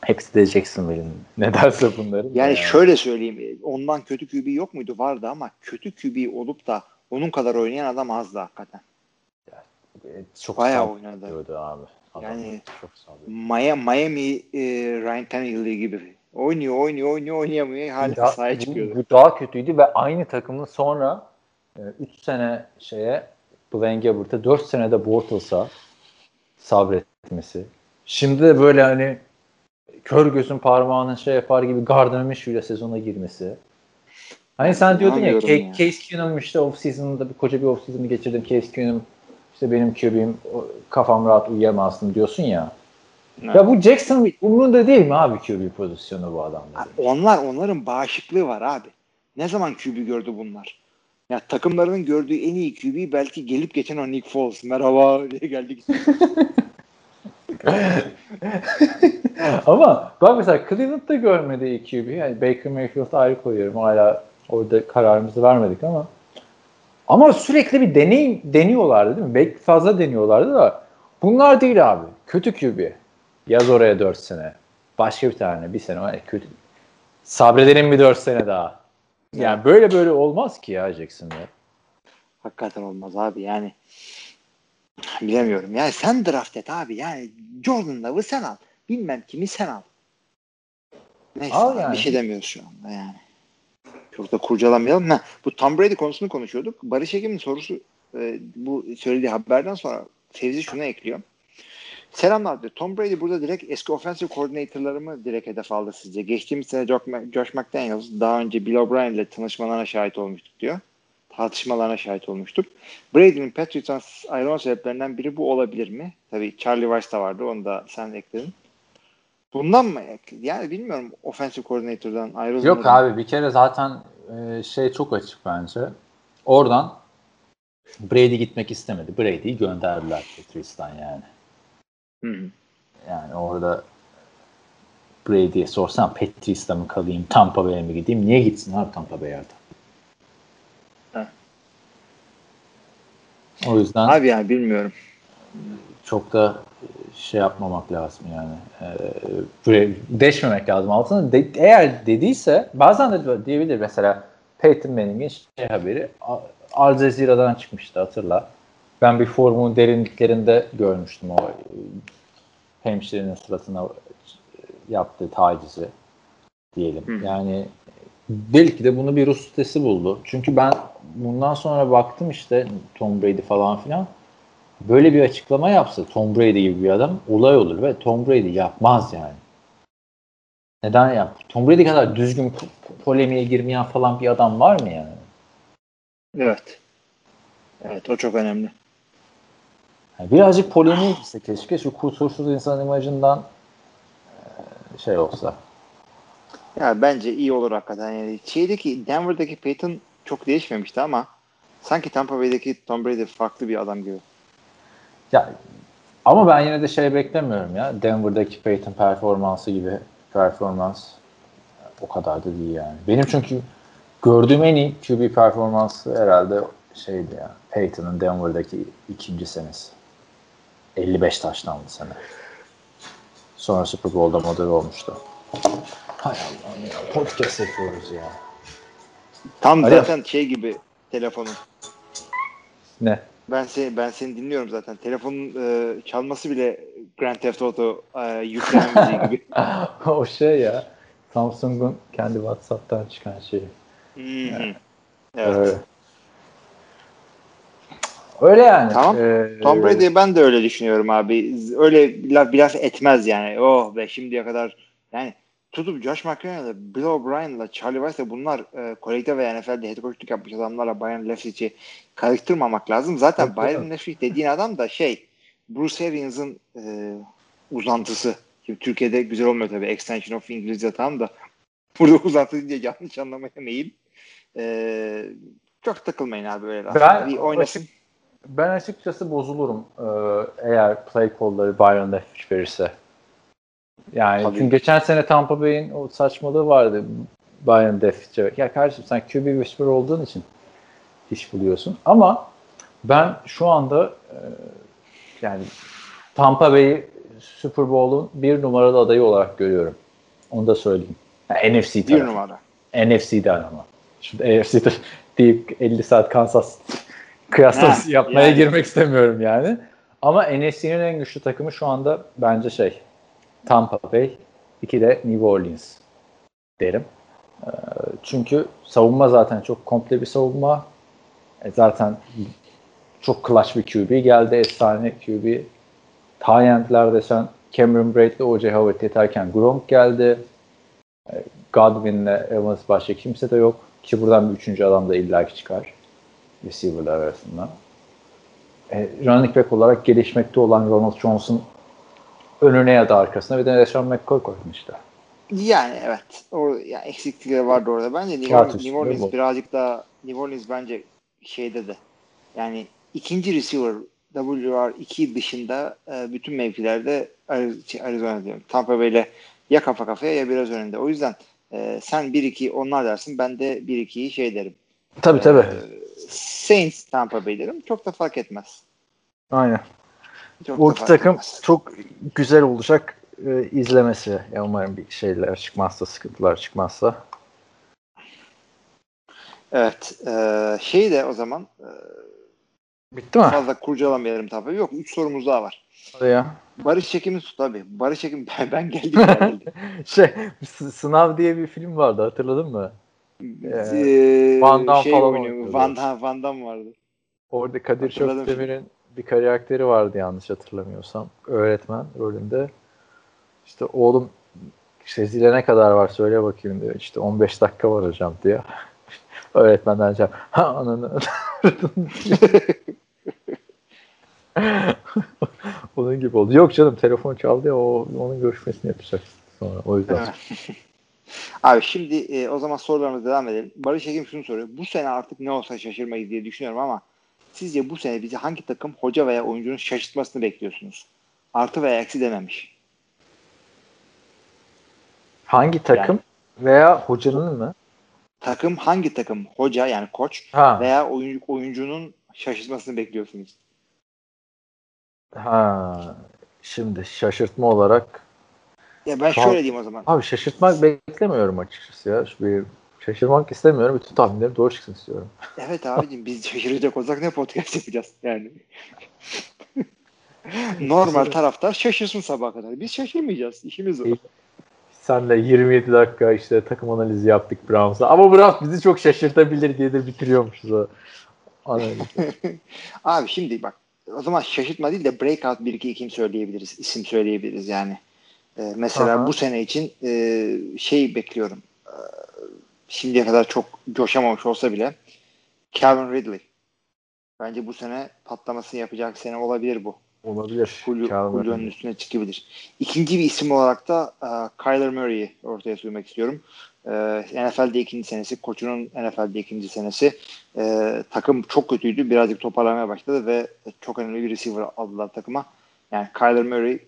Speaker 3: Hepsi de Jacksonville'in. [LAUGHS] Ne derse bunların.
Speaker 2: Yani, şöyle söyleyeyim. Ondan kötü QB yok muydu? Vardı ama kötü QB olup da onun kadar oynayan adam azdı hakikaten.
Speaker 3: çok
Speaker 2: Bayağı oynadı.
Speaker 3: abi. Adam
Speaker 2: Yani-
Speaker 3: çok
Speaker 2: Miami, Miami e, Ryan Tannehill gibi. Oynuyor, oynuyor, oynuyor, oynayamıyor. Hala
Speaker 3: Daha-
Speaker 2: sahaya
Speaker 3: bu-
Speaker 2: çıkıyordu.
Speaker 3: Bu daha kötüydü ve aynı takımın sonra 3 sene şeye Blaine Gabbert'a 4 senede Bortles'a sabretmesi. Şimdi de böyle hani kör gözün parmağının şey yapar gibi Gardner Minshew ile sezona girmesi. Hani sen diyordun ya, Case,
Speaker 2: ya.
Speaker 3: Case Keenum işte off season'da bir koca bir off season'ı geçirdim. Case Keenum işte benim QB'm o- kafam rahat uyuyamazsın diyorsun ya.
Speaker 2: Evet.
Speaker 3: Ya bu Jackson umurunda değil mi abi QB pozisyonu bu adamların?
Speaker 2: Onlar onların bağışıklığı var abi. Ne zaman QB gördü bunlar? Ya takımlarının gördüğü en iyi QB belki gelip geçen o Nick Foles. Merhaba diye geldik. [LAUGHS]
Speaker 3: Ama bak mesela Cleveland'da görmediği QB. Yani Baker Mayfield'ı ayrı koyuyorum. Hala orada kararımızı vermedik ama ama sürekli bir deney deniyorlardı değil mi? Belki fazla deniyorlardı da bunlar değil abi. Kötü QB. Yaz oraya 4 sene. Başka bir tane. Bir sene var. Kötü. Sabredelim bir 4 sene daha. Yani böyle böyle olmaz ki ya Jackson'da.
Speaker 2: Hakikaten olmaz abi yani. Bilemiyorum. Yani sen draft et abi. Yani Jordan Love'ı sen al. Bilmem kimi sen al. Neyse
Speaker 3: Al yani.
Speaker 2: bir şey demiyoruz şu anda yani. Çok da kurcalamayalım. Ha, bu Tom Brady konusunu konuşuyorduk. Barış Ekim'in sorusu e, bu söylediği haberden sonra Fevzi şunu ekliyor. Selamlar diyor. Tom Brady burada direkt eski offensive coordinator'ları mı direkt hedef aldı sizce? Geçtiğimiz sene Josh McDaniels daha önce Bill O'Brien ile tanışmalarına şahit olmuştuk diyor. Tartışmalarına şahit olmuştuk. Brady'nin Patriots'tan ayrılma sebeplerinden biri bu olabilir mi? Tabii Charlie Weiss da vardı. Onu da sen ekledin. Bundan mı? Yani bilmiyorum offensive coordinator'dan ayrılmadı.
Speaker 3: Yok abi bir kere zaten e, şey çok açık bence. Oradan Brady gitmek istemedi. Brady'yi gönderdiler Patriots'tan yani.
Speaker 2: Hı hı.
Speaker 3: Yani orada Brady'ye sorsan Patriots'ta mı kalayım, Tampa Bay'e mi gideyim? Niye gitsin abi Tampa Bay'e adam? O yüzden
Speaker 2: Abi yani bilmiyorum.
Speaker 3: Çok da şey yapmamak lazım yani. Ee, buraya deşmemek lazım altına. De- eğer dediyse bazen de diyebilir mesela Peyton Manning'in şey haberi Al Cezira'dan çıkmıştı hatırla. Ben bir forumun derinliklerinde görmüştüm o e, hemşirenin suratına yaptığı tacizi diyelim.
Speaker 2: Hı.
Speaker 3: Yani belki de bunu bir Rus sitesi buldu. Çünkü ben bundan sonra baktım işte Tom Brady falan filan böyle bir açıklama yapsa Tom Brady gibi bir adam olay olur ve Tom Brady yapmaz yani. Neden yap? Tom Brady kadar düzgün po- polemiğe girmeyen falan bir adam var mı yani?
Speaker 2: Evet. Evet o çok önemli.
Speaker 3: Yani birazcık polemiğe girse keşke şu kusursuz insan imajından şey olsa.
Speaker 2: Ya bence iyi olur hakikaten. Yani şeydeki Denver'daki Peyton çok değişmemişti ama sanki Tampa Bay'deki Tom Brady farklı bir adam gibi.
Speaker 3: Ya ama ben yine de şey beklemiyorum ya. Denver'daki Peyton performansı gibi performans o kadar da değil yani. Benim çünkü gördüğüm en iyi QB performansı herhalde şeydi ya. Peyton'ın Denver'daki ikinci senesi. 55 taşlandı sene. Sonra Super Bowl'da model olmuştu. Hay Allah'ım ya. Podcast yapıyoruz ya.
Speaker 2: Tam
Speaker 3: Alo.
Speaker 2: zaten şey gibi telefonun.
Speaker 3: Ne?
Speaker 2: Ben seni ben seni dinliyorum zaten. Telefonun e, çalması bile Grand Theft Auto e, müziği gibi. [LAUGHS]
Speaker 3: o şey ya. Samsung'un kendi WhatsApp'tan çıkan şeyi.
Speaker 2: Hı.
Speaker 3: Evet. Öyle yani.
Speaker 2: Tamam.
Speaker 3: Ee,
Speaker 2: Tom Brady'ye ben de öyle düşünüyorum abi. Öyle bir laf, bir laf etmez yani. Oh be şimdiye kadar yani tutup Josh McCown'la, Bill O'Brien'la, Charlie Weiss'le bunlar e, kolekte ve NFL'de head coachluk yapmış adamlarla Bayern Leftwich'i karıştırmamak lazım. Zaten
Speaker 3: Tabii,
Speaker 2: Bayern. Leftwich dediğin adam da şey Bruce Arians'ın e, uzantısı. Şimdi Türkiye'de güzel olmuyor tabii. Extension of İngilizce tam da burada uzantı deyince yanlış anlamaya meyil. E, çok takılmayın abi böyle.
Speaker 3: Ben
Speaker 2: Bir oynasın.
Speaker 3: açık- ben açıkçası bozulurum e, eğer play call'ları Byron Leftwich verirse. Yani
Speaker 2: Tabii.
Speaker 3: çünkü geçen sene Tampa Bay'in o saçmalığı vardı Byron Leftwich'e. Ya kardeşim sen QB whisperer olduğun için iş buluyorsun. Ama ben şu anda e, yani Tampa Bay'i Super Bowl'un bir numaralı adayı olarak görüyorum. Onu da söyleyeyim. Yani NFC
Speaker 2: Bir
Speaker 3: tarafı.
Speaker 2: numara.
Speaker 3: NFC'de ama. Şimdi AFC'de [LAUGHS] deyip 50 saat Kansas kıyaslaması yapmaya
Speaker 2: yani.
Speaker 3: girmek istemiyorum yani. Ama NFC'nin en güçlü takımı şu anda bence şey Tampa Bay, iki de New Orleans derim. Ee, Çünkü savunma zaten çok komple bir savunma. E zaten çok clutch bir QB geldi. Efsane QB. Tyent'ler desen Cameron Braid'le O.J. Howard yeterken Gronk geldi. E, Godwin'le Evans başka kimse de yok. Ki buradan bir üçüncü adam da illaki çıkar. Receiver'lar arasında. E, running back olarak gelişmekte olan Ronald Jones'un önüne ya da arkasına bir de LeSean McCoy işte.
Speaker 2: Yani evet. O yani eksiklikleri vardı orada. Bence New Orleans, New Orleans birazcık daha New Orleans bence şeyde de yani ikinci receiver WR2 dışında e, bütün mevkilerde şey, Arizona diyorum. Tampa Bay'le ya kafa kafaya ya biraz önünde. O yüzden e, sen 1-2 onlar dersin. Ben de 1-2'yi şey derim.
Speaker 3: Tabii tabii.
Speaker 2: Saints Tampa Bay derim. Çok da fark etmez.
Speaker 3: Aynen.
Speaker 2: Çok da
Speaker 3: iki takım
Speaker 2: etmez.
Speaker 3: çok güzel olacak e, izlemesi. Ya umarım bir şeyler çıkmazsa, sıkıntılar çıkmazsa.
Speaker 2: Evet. E, şey de o zaman e,
Speaker 3: Bitti mi?
Speaker 2: fazla kurcalamayalım tabii. Yok 3 sorumuz daha var.
Speaker 3: Hadi ya.
Speaker 2: Barış Çekim'i tut abi. Barış Çekim ben, [LAUGHS] ben geldim. geldim. [LAUGHS]
Speaker 3: Şey, Sınav diye bir film vardı hatırladın mı?
Speaker 2: Ee,
Speaker 3: Van Damme
Speaker 2: şey
Speaker 3: falan
Speaker 2: oynuyor. Van Damme, Van Damme vardı.
Speaker 3: Orada Kadir Şöpdemir'in bir karakteri vardı yanlış hatırlamıyorsam. Öğretmen rolünde. İşte oğlum Sezil'e ne kadar var söyle bakayım diyor. İşte 15 dakika var hocam diyor. [LAUGHS] Öğretmenden cevap. Ha ananı. [LAUGHS] Onun gibi oldu. Yok canım telefon çaldı ya o, onun görüşmesini yapacak sonra. O yüzden.
Speaker 2: Abi şimdi e, o zaman sorularımıza devam edelim. Barış Çekim şunu soruyor. Bu sene artık ne olsa şaşırmayız diye düşünüyorum ama sizce bu sene bizi hangi takım hoca veya oyuncunun şaşırtmasını bekliyorsunuz? Artı veya eksi dememiş.
Speaker 3: Hangi takım veya hocanın mı?
Speaker 2: Takım hangi takım? Hoca yani koç
Speaker 3: Ha.
Speaker 2: veya oyuncu, oyuncunun şaşırtmasını bekliyorsunuz?
Speaker 3: Ha. Şimdi şaşırtma olarak
Speaker 2: Ya ben şöyle diyeyim o zaman.
Speaker 3: Abi şaşırtmak beklemiyorum açıkçası ya. Şu bir şaşırmak istemiyorum. Bütün tahminlerim doğru çıksın istiyorum.
Speaker 2: Evet abicim biz şaşıracak olsak ne podcast yapacağız yani. [LAUGHS] Normal taraftar şaşırsın sabaha kadar. Biz şaşırmayacağız. İşimiz o.
Speaker 3: Senle 27 dakika işte takım analizi yaptık Browns'a. Ama Browns bizi çok şaşırtabilir diye de bitiriyormuşuz o analizi. [LAUGHS]
Speaker 2: Abi şimdi bak o zaman şaşırtma değil de breakout bir iki kim söyleyebiliriz. isim söyleyebiliriz yani. Ee, mesela
Speaker 3: Aha.
Speaker 2: bu sene için e, şey bekliyorum. Ee, şimdiye kadar çok coşamamış olsa bile Calvin Ridley. Bence bu sene patlamasını yapacak sene olabilir bu.
Speaker 3: Olabilir.
Speaker 2: Julio'nun üstüne çıkabilir. İkinci bir isim olarak da e, Kyler Murray'i ortaya sürmek istiyorum. E, NFL'de ikinci senesi, koçunun NFL'de ikinci senesi. E, takım çok kötüydü. Birazcık toparlamaya başladı ve çok önemli bir receiver aldılar takıma. Yani Kyler Murray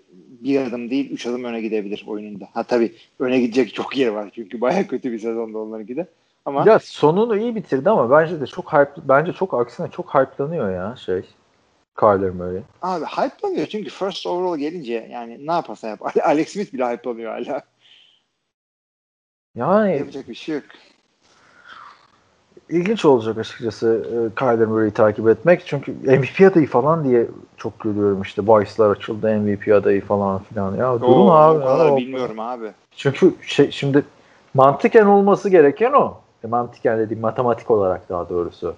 Speaker 2: bir adım değil, üç adım öne gidebilir oyununda. Ha tabii öne gidecek çok yer var. Çünkü baya kötü bir sezonda onlarınki de. Ama
Speaker 3: Ya sonunu iyi bitirdi ama bence de çok hype, bence çok aksine çok hype'lanıyor ya şey. Kyler Murray.
Speaker 2: abi hype'lanıyor çünkü first overall gelince yani ne yaparsa yap. [LAUGHS] Alex Smith bile hype'lanıyor hala.
Speaker 3: Yani
Speaker 2: Yapacak bir şey yok.
Speaker 3: İlginç olacak açıkçası e, Kyler Murray'i takip etmek. Çünkü MVP adayı falan diye çok görüyorum işte. Bahisler açıldı MVP adayı falan filan. Ya durun
Speaker 2: Oo,
Speaker 3: abi.
Speaker 2: O kadar
Speaker 3: ya.
Speaker 2: bilmiyorum abi.
Speaker 3: Çünkü şey, şimdi mantıken olması gereken o. E, mantıken dediğim matematik olarak daha doğrusu.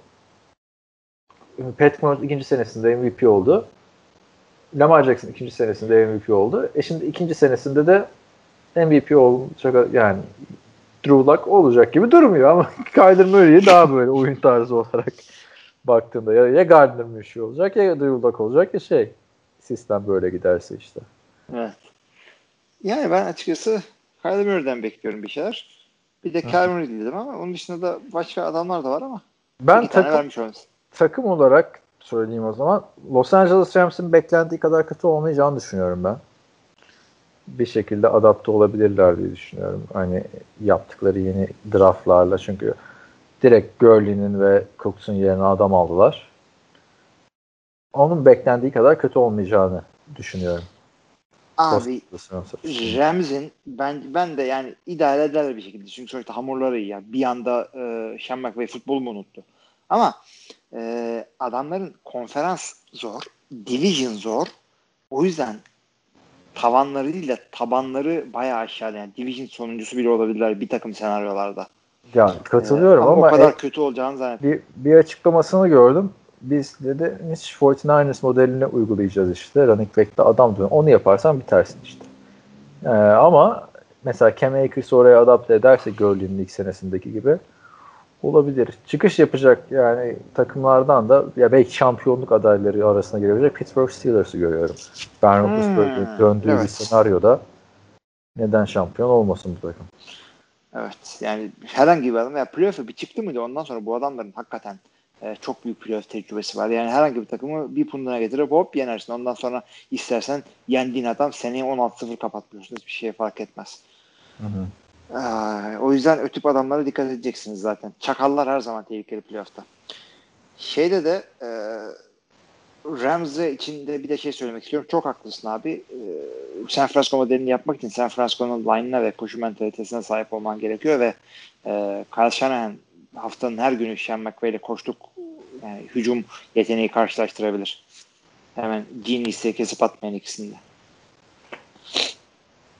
Speaker 3: E, Patrick Mahomes ikinci senesinde MVP oldu. Lamar Jackson ikinci senesinde MVP oldu. E şimdi ikinci senesinde de MVP olacak yani Drew Luck olacak gibi durmuyor ama [LAUGHS] Kyler Murray'i daha böyle oyun tarzı olarak baktığında ya, ya Gardner Minshew olacak ya Drew Luck olacak ya şey sistem böyle giderse işte.
Speaker 2: Evet. Yani ben açıkçası Kyler Murray'den bekliyorum bir şeyler. Bir de Kyler Murray dedim ama onun dışında da başka adamlar da var ama
Speaker 3: Ben takım, takım olarak söyleyeyim o zaman. Los Angeles Rams'ın beklendiği kadar kötü olmayacağını düşünüyorum ben. Bir şekilde adapte olabilirler diye düşünüyorum. Hani yaptıkları yeni draftlarla çünkü direkt Gurley'nin ve Cooks'un yerine adam aldılar. Onun beklendiği kadar kötü olmayacağını düşünüyorum.
Speaker 2: Abi
Speaker 3: sonuçta.
Speaker 2: Rams'in ben ben de yani idare eder bir şekilde. Çünkü sonuçta hamurları iyi. Yani bir anda e, Sean McVay futbolu mu unuttu? Ama e, adamların konferans zor, division zor. O yüzden tavanlarıyla tabanları bayağı aşağıda. Yani division sonuncusu bile olabilirler bir takım senaryolarda.
Speaker 3: Yani katılıyorum
Speaker 2: Ee,
Speaker 3: ama,
Speaker 2: o kadar
Speaker 3: e-
Speaker 2: kötü olacağını zannetmiyorum.
Speaker 3: bir, bir açıklamasını gördüm. Biz dedi biz 49ers modelini uygulayacağız işte. Running back'te adam dön. Onu yaparsan bitersin işte. Ee, ama mesela Cam Akers'ı oraya adapte ederse Gurley'nin ilk senesindeki gibi olabilir. Çıkış yapacak yani takımlardan da ya belki şampiyonluk adayları arasına girebilecek Pittsburgh Steelers'ı görüyorum. Ben
Speaker 2: Hmm,
Speaker 3: Roethlisberger'in döndüğü bir
Speaker 2: evet.
Speaker 3: senaryoda neden şampiyon olmasın bu takım?
Speaker 2: Evet. Yani herhangi bir adam ya playoff'a bir çıktı mıydı ondan sonra bu adamların hakikaten e, çok büyük playoff tecrübesi var. Yani herhangi bir takımı bir punduna getirip hop yenersin. Ondan sonra istersen yendiğin adam seneye 16-0 kapatmıyorsun. Hiçbir şey fark etmez.
Speaker 3: Hı hı.
Speaker 2: O yüzden o tip adamlara dikkat edeceksiniz zaten. Çakallar her zaman tehlikeli playoff'ta. Şeyde de e, Ramsey için de bir de şey söylemek istiyorum. Çok haklısın abi. Ee, San Francisco modelini yapmak için San Francisco'nun line'ına ve koşu mentalitesine sahip olman gerekiyor ve e, Kyle Shanahan haftanın her günü Sean McVay ile koştuk yani hücum yeteneği karşılaştırabilir. Hemen Genius'e kesip atmayan ikisinde.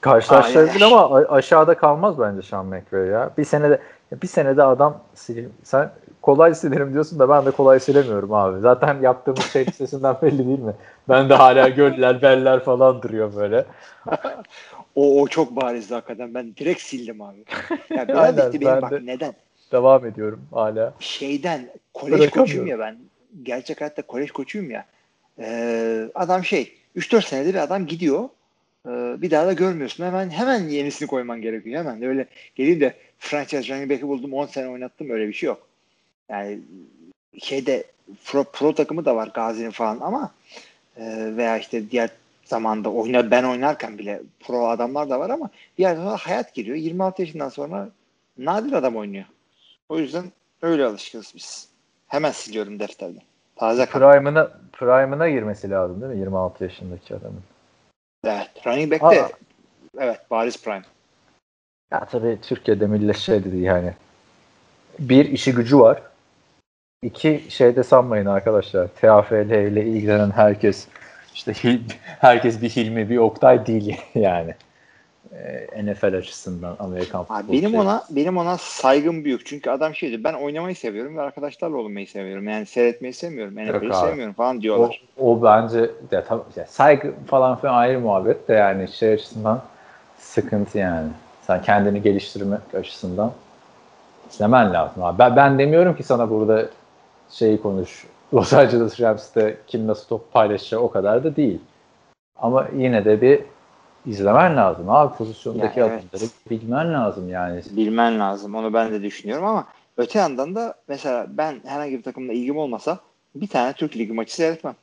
Speaker 3: Karşılaştırabilir ama aşağıda kalmaz bence Sean McVay ya. Bir senede bir senede adam sil, sen kolay silerim diyorsun da ben de kolay silemiyorum abi. Zaten yaptığımız şey listesinden belli değil mi? Ben de hala göller, beller falan duruyor böyle. [LAUGHS]
Speaker 2: O, o çok barizdi hakikaten. Ben direkt sildim abi. Ya [LAUGHS] biraz işte benim
Speaker 3: ben
Speaker 2: bak
Speaker 3: de.
Speaker 2: neden?
Speaker 3: Devam ediyorum hala.
Speaker 2: Şeyden kolej koçuyum ya ben. Gerçek hayatta kolej koçuyum ya. Ee, adam şey 3-4 senedir adam gidiyor. Ee, bir daha da görmüyorsun. Hemen hemen yenisini koyman gerekiyor. Hemen öyle geleyim de franchise running back'i buldum 10 sene oynattım öyle bir şey yok. Yani şeyde pro, pro takımı da var Gazi'nin falan ama e, veya işte diğer zamanda oyna ben oynarken bile pro adamlar da var ama yerden sonra hayat giriyor. 26 yaşından sonra nadir adam oynuyor. O yüzden öyle alışkınız biz. Hemen siliyorum defterden. Taze.
Speaker 3: Prime'ına Prime'ına girmesi lazım değil mi 26 yaşındaki adamın?
Speaker 2: Evet. Running back de evet bariz prime.
Speaker 3: Ya tabii Türkiye'de millet şey dedi yani. Bir işi gücü var. İki şeyde sanmayın arkadaşlar. TAFL ile ilgilenen herkes işte herkes bir Hilmi bir Oktay değil [LAUGHS] yani. Ee, NFL açısından Amerikan futbolu.
Speaker 2: benim ona benim ona saygım büyük. Çünkü adam şey diyor ben oynamayı seviyorum ve arkadaşlarla olmayı seviyorum. Yani seyretmeyi sevmiyorum. NFL'i sevmiyorum falan
Speaker 3: o,
Speaker 2: diyorlar.
Speaker 3: o bence de tam ya saygı falan filan ayrı muhabbet de yani şey açısından sıkıntı yani. Sen kendini geliştirmek açısından izlemen lazım. Abi. Ben, ben demiyorum ki sana burada şeyi konuş. [LAUGHS] Los Angeles Rams'te kim nasıl top paylaşacak o kadar da değil. Ama yine de bir izlemen lazım abi pozisyondaki
Speaker 2: Ya, evet.
Speaker 3: adımları bilmen lazım yani.
Speaker 2: Bilmen lazım. Onu ben de düşünüyorum ama öte yandan da mesela ben herhangi bir takımla ilgim olmasa bir tane Türk Ligi maçı seyretmem.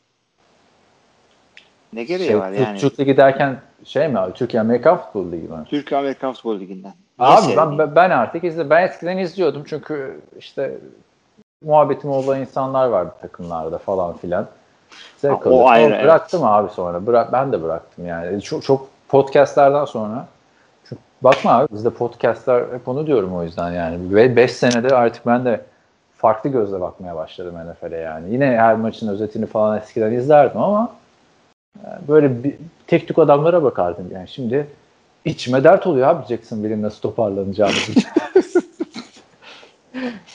Speaker 2: Ne gereği
Speaker 3: Şey,
Speaker 2: var yani?
Speaker 3: Türk Ligi derken şey mi abi? Türkiye Amerikan Futbol Ligi mi?
Speaker 2: Türk Amerikan Futbol Ligi'nden.
Speaker 3: Abi ben, ben artık izle ben eskiden izliyordum çünkü işte muhabbetim olan insanlar vardı takımlarda falan filan. Zevk
Speaker 2: Ha, o ayrı,
Speaker 3: Ama
Speaker 2: evet.
Speaker 3: Bıraktım abi sonra. Bırak, ben de bıraktım yani. Çok, çok podcastlerden sonra çünkü bakma abi bizde podcastler hep onu diyorum o yüzden yani. 5 senede artık ben de farklı gözle bakmaya başladım NFL'e yani. Yine her maçın özetini falan eskiden izlerdim ama yani böyle bir, tek tük adamlara bakardım yani. Şimdi içime dert oluyor abi Jacksonville'in nasıl toparlanacağını. [LAUGHS]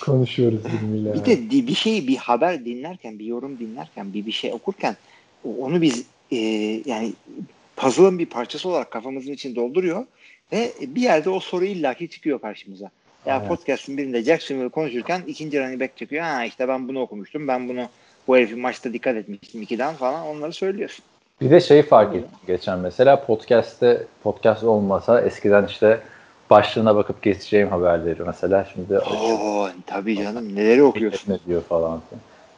Speaker 3: Konuşuyoruz birbiriyle.
Speaker 2: Bir de bir şey bir haber dinlerken bir yorum dinlerken bir bir şey okurken onu biz e, yani puzzle'ın bir parçası olarak kafamızın içini dolduruyor ve bir yerde o soru illaki çıkıyor karşımıza. Ya
Speaker 3: Aynen.
Speaker 2: podcast'ın birinde Jacksonville konuşurken ikinci running back çıkıyor. Ha işte ben bunu okumuştum. Ben bunu bu herifin maçta dikkat etmiştim ikiden falan onları söylüyorsun.
Speaker 3: Bir de şeyi fark ettim geçen mesela podcast'te podcast olmasa eskiden işte başlığına bakıp geçeceğim haberleri mesela şimdi
Speaker 2: Oo tabii canım neleri okuyorsun.
Speaker 3: ne diyor falan.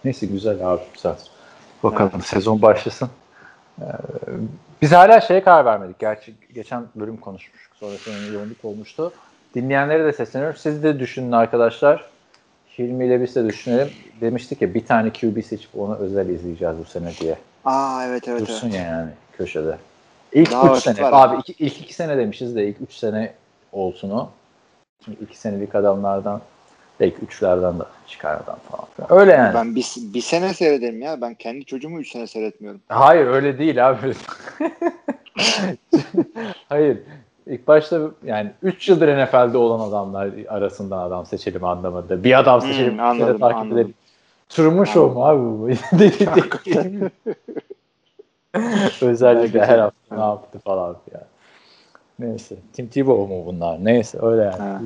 Speaker 3: Neyse güzel abi güzel. Bakalım sezon başlasın. Ee, biz hala şeye karar vermedik. Gerçi geçen bölüm konuşmuştuk. Sonrasında yoğunluk olmuştu. Dinleyenlere de sesleniyorum. Siz de düşünün arkadaşlar. Hilmi ile biz de düşünelim. Demiştik ya bir tane QB seçip onu özel izleyeceğiz bu sene diye.
Speaker 2: Aa evet evet
Speaker 3: Dursun
Speaker 2: evet.
Speaker 3: yani köşede. İlk
Speaker 2: Daha
Speaker 3: 3 sene.
Speaker 2: var.
Speaker 3: Abi iki, ilk 2 sene demişiz de ilk 3 sene olsun o. Şimdi 2 senelik adamlardan belki 3'lerden de çıkar adam falan. Öyle yani.
Speaker 2: Ben bir, bir sene seyrederim ya. Ben kendi çocuğumu 3 sene seyretmiyorum.
Speaker 3: Hayır öyle değil abi. [LAUGHS] Hayır. İlk başta yani 3 yıldır NFL'de olan adamlar arasından adam seçelim anlamında. Bir adam
Speaker 2: Hmm,
Speaker 3: seçelim. kere
Speaker 2: anladım,
Speaker 3: takip
Speaker 2: anladım.
Speaker 3: edelim. Truman Show mu abi bu? [LAUGHS] Özellikle her hafta ne yaptı falan filan. Neyse. Tim Tebow mu bunlar? Neyse öyle yani.
Speaker 2: Ha.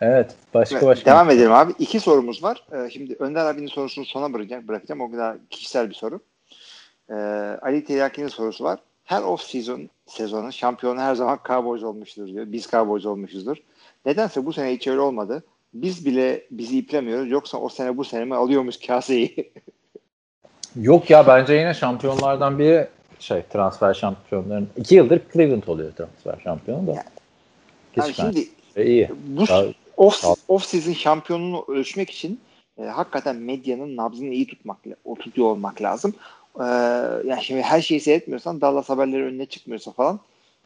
Speaker 3: Evet. Başka başka.
Speaker 2: Devam edelim abi. İki sorumuz var. Ee, şimdi Önder abinin sorusunu sona bırakacağım. bırakacağım. O kadar kişisel bir soru. Ee, Ali Tiryaki'nin sorusu var. Her off season sezonu şampiyonu her zaman Cowboys olmuştur diyor. Biz Cowboys olmuşuzdur. Nedense bu sene hiç öyle olmadı. Biz bile bizi iplemiyoruz. Yoksa o sene bu sene mi alıyormuş kaseyi? [LAUGHS]
Speaker 3: Yok ya bence yine şampiyonlardan biri şey transfer şampiyonların. iki yıldır Cleveland oluyor transfer şampiyonu da.
Speaker 2: Yani yani şimdi
Speaker 3: bence iyi.
Speaker 2: bu
Speaker 3: Daha-
Speaker 2: off, off season şampiyonluğunu ölçmek için e, hakikaten medyanın nabzını iyi tutmak, o tutuyor olmak lazım. E, yani şimdi her şeyi seyretmiyorsan Dallas haberleri önüne çıkmıyorsa falan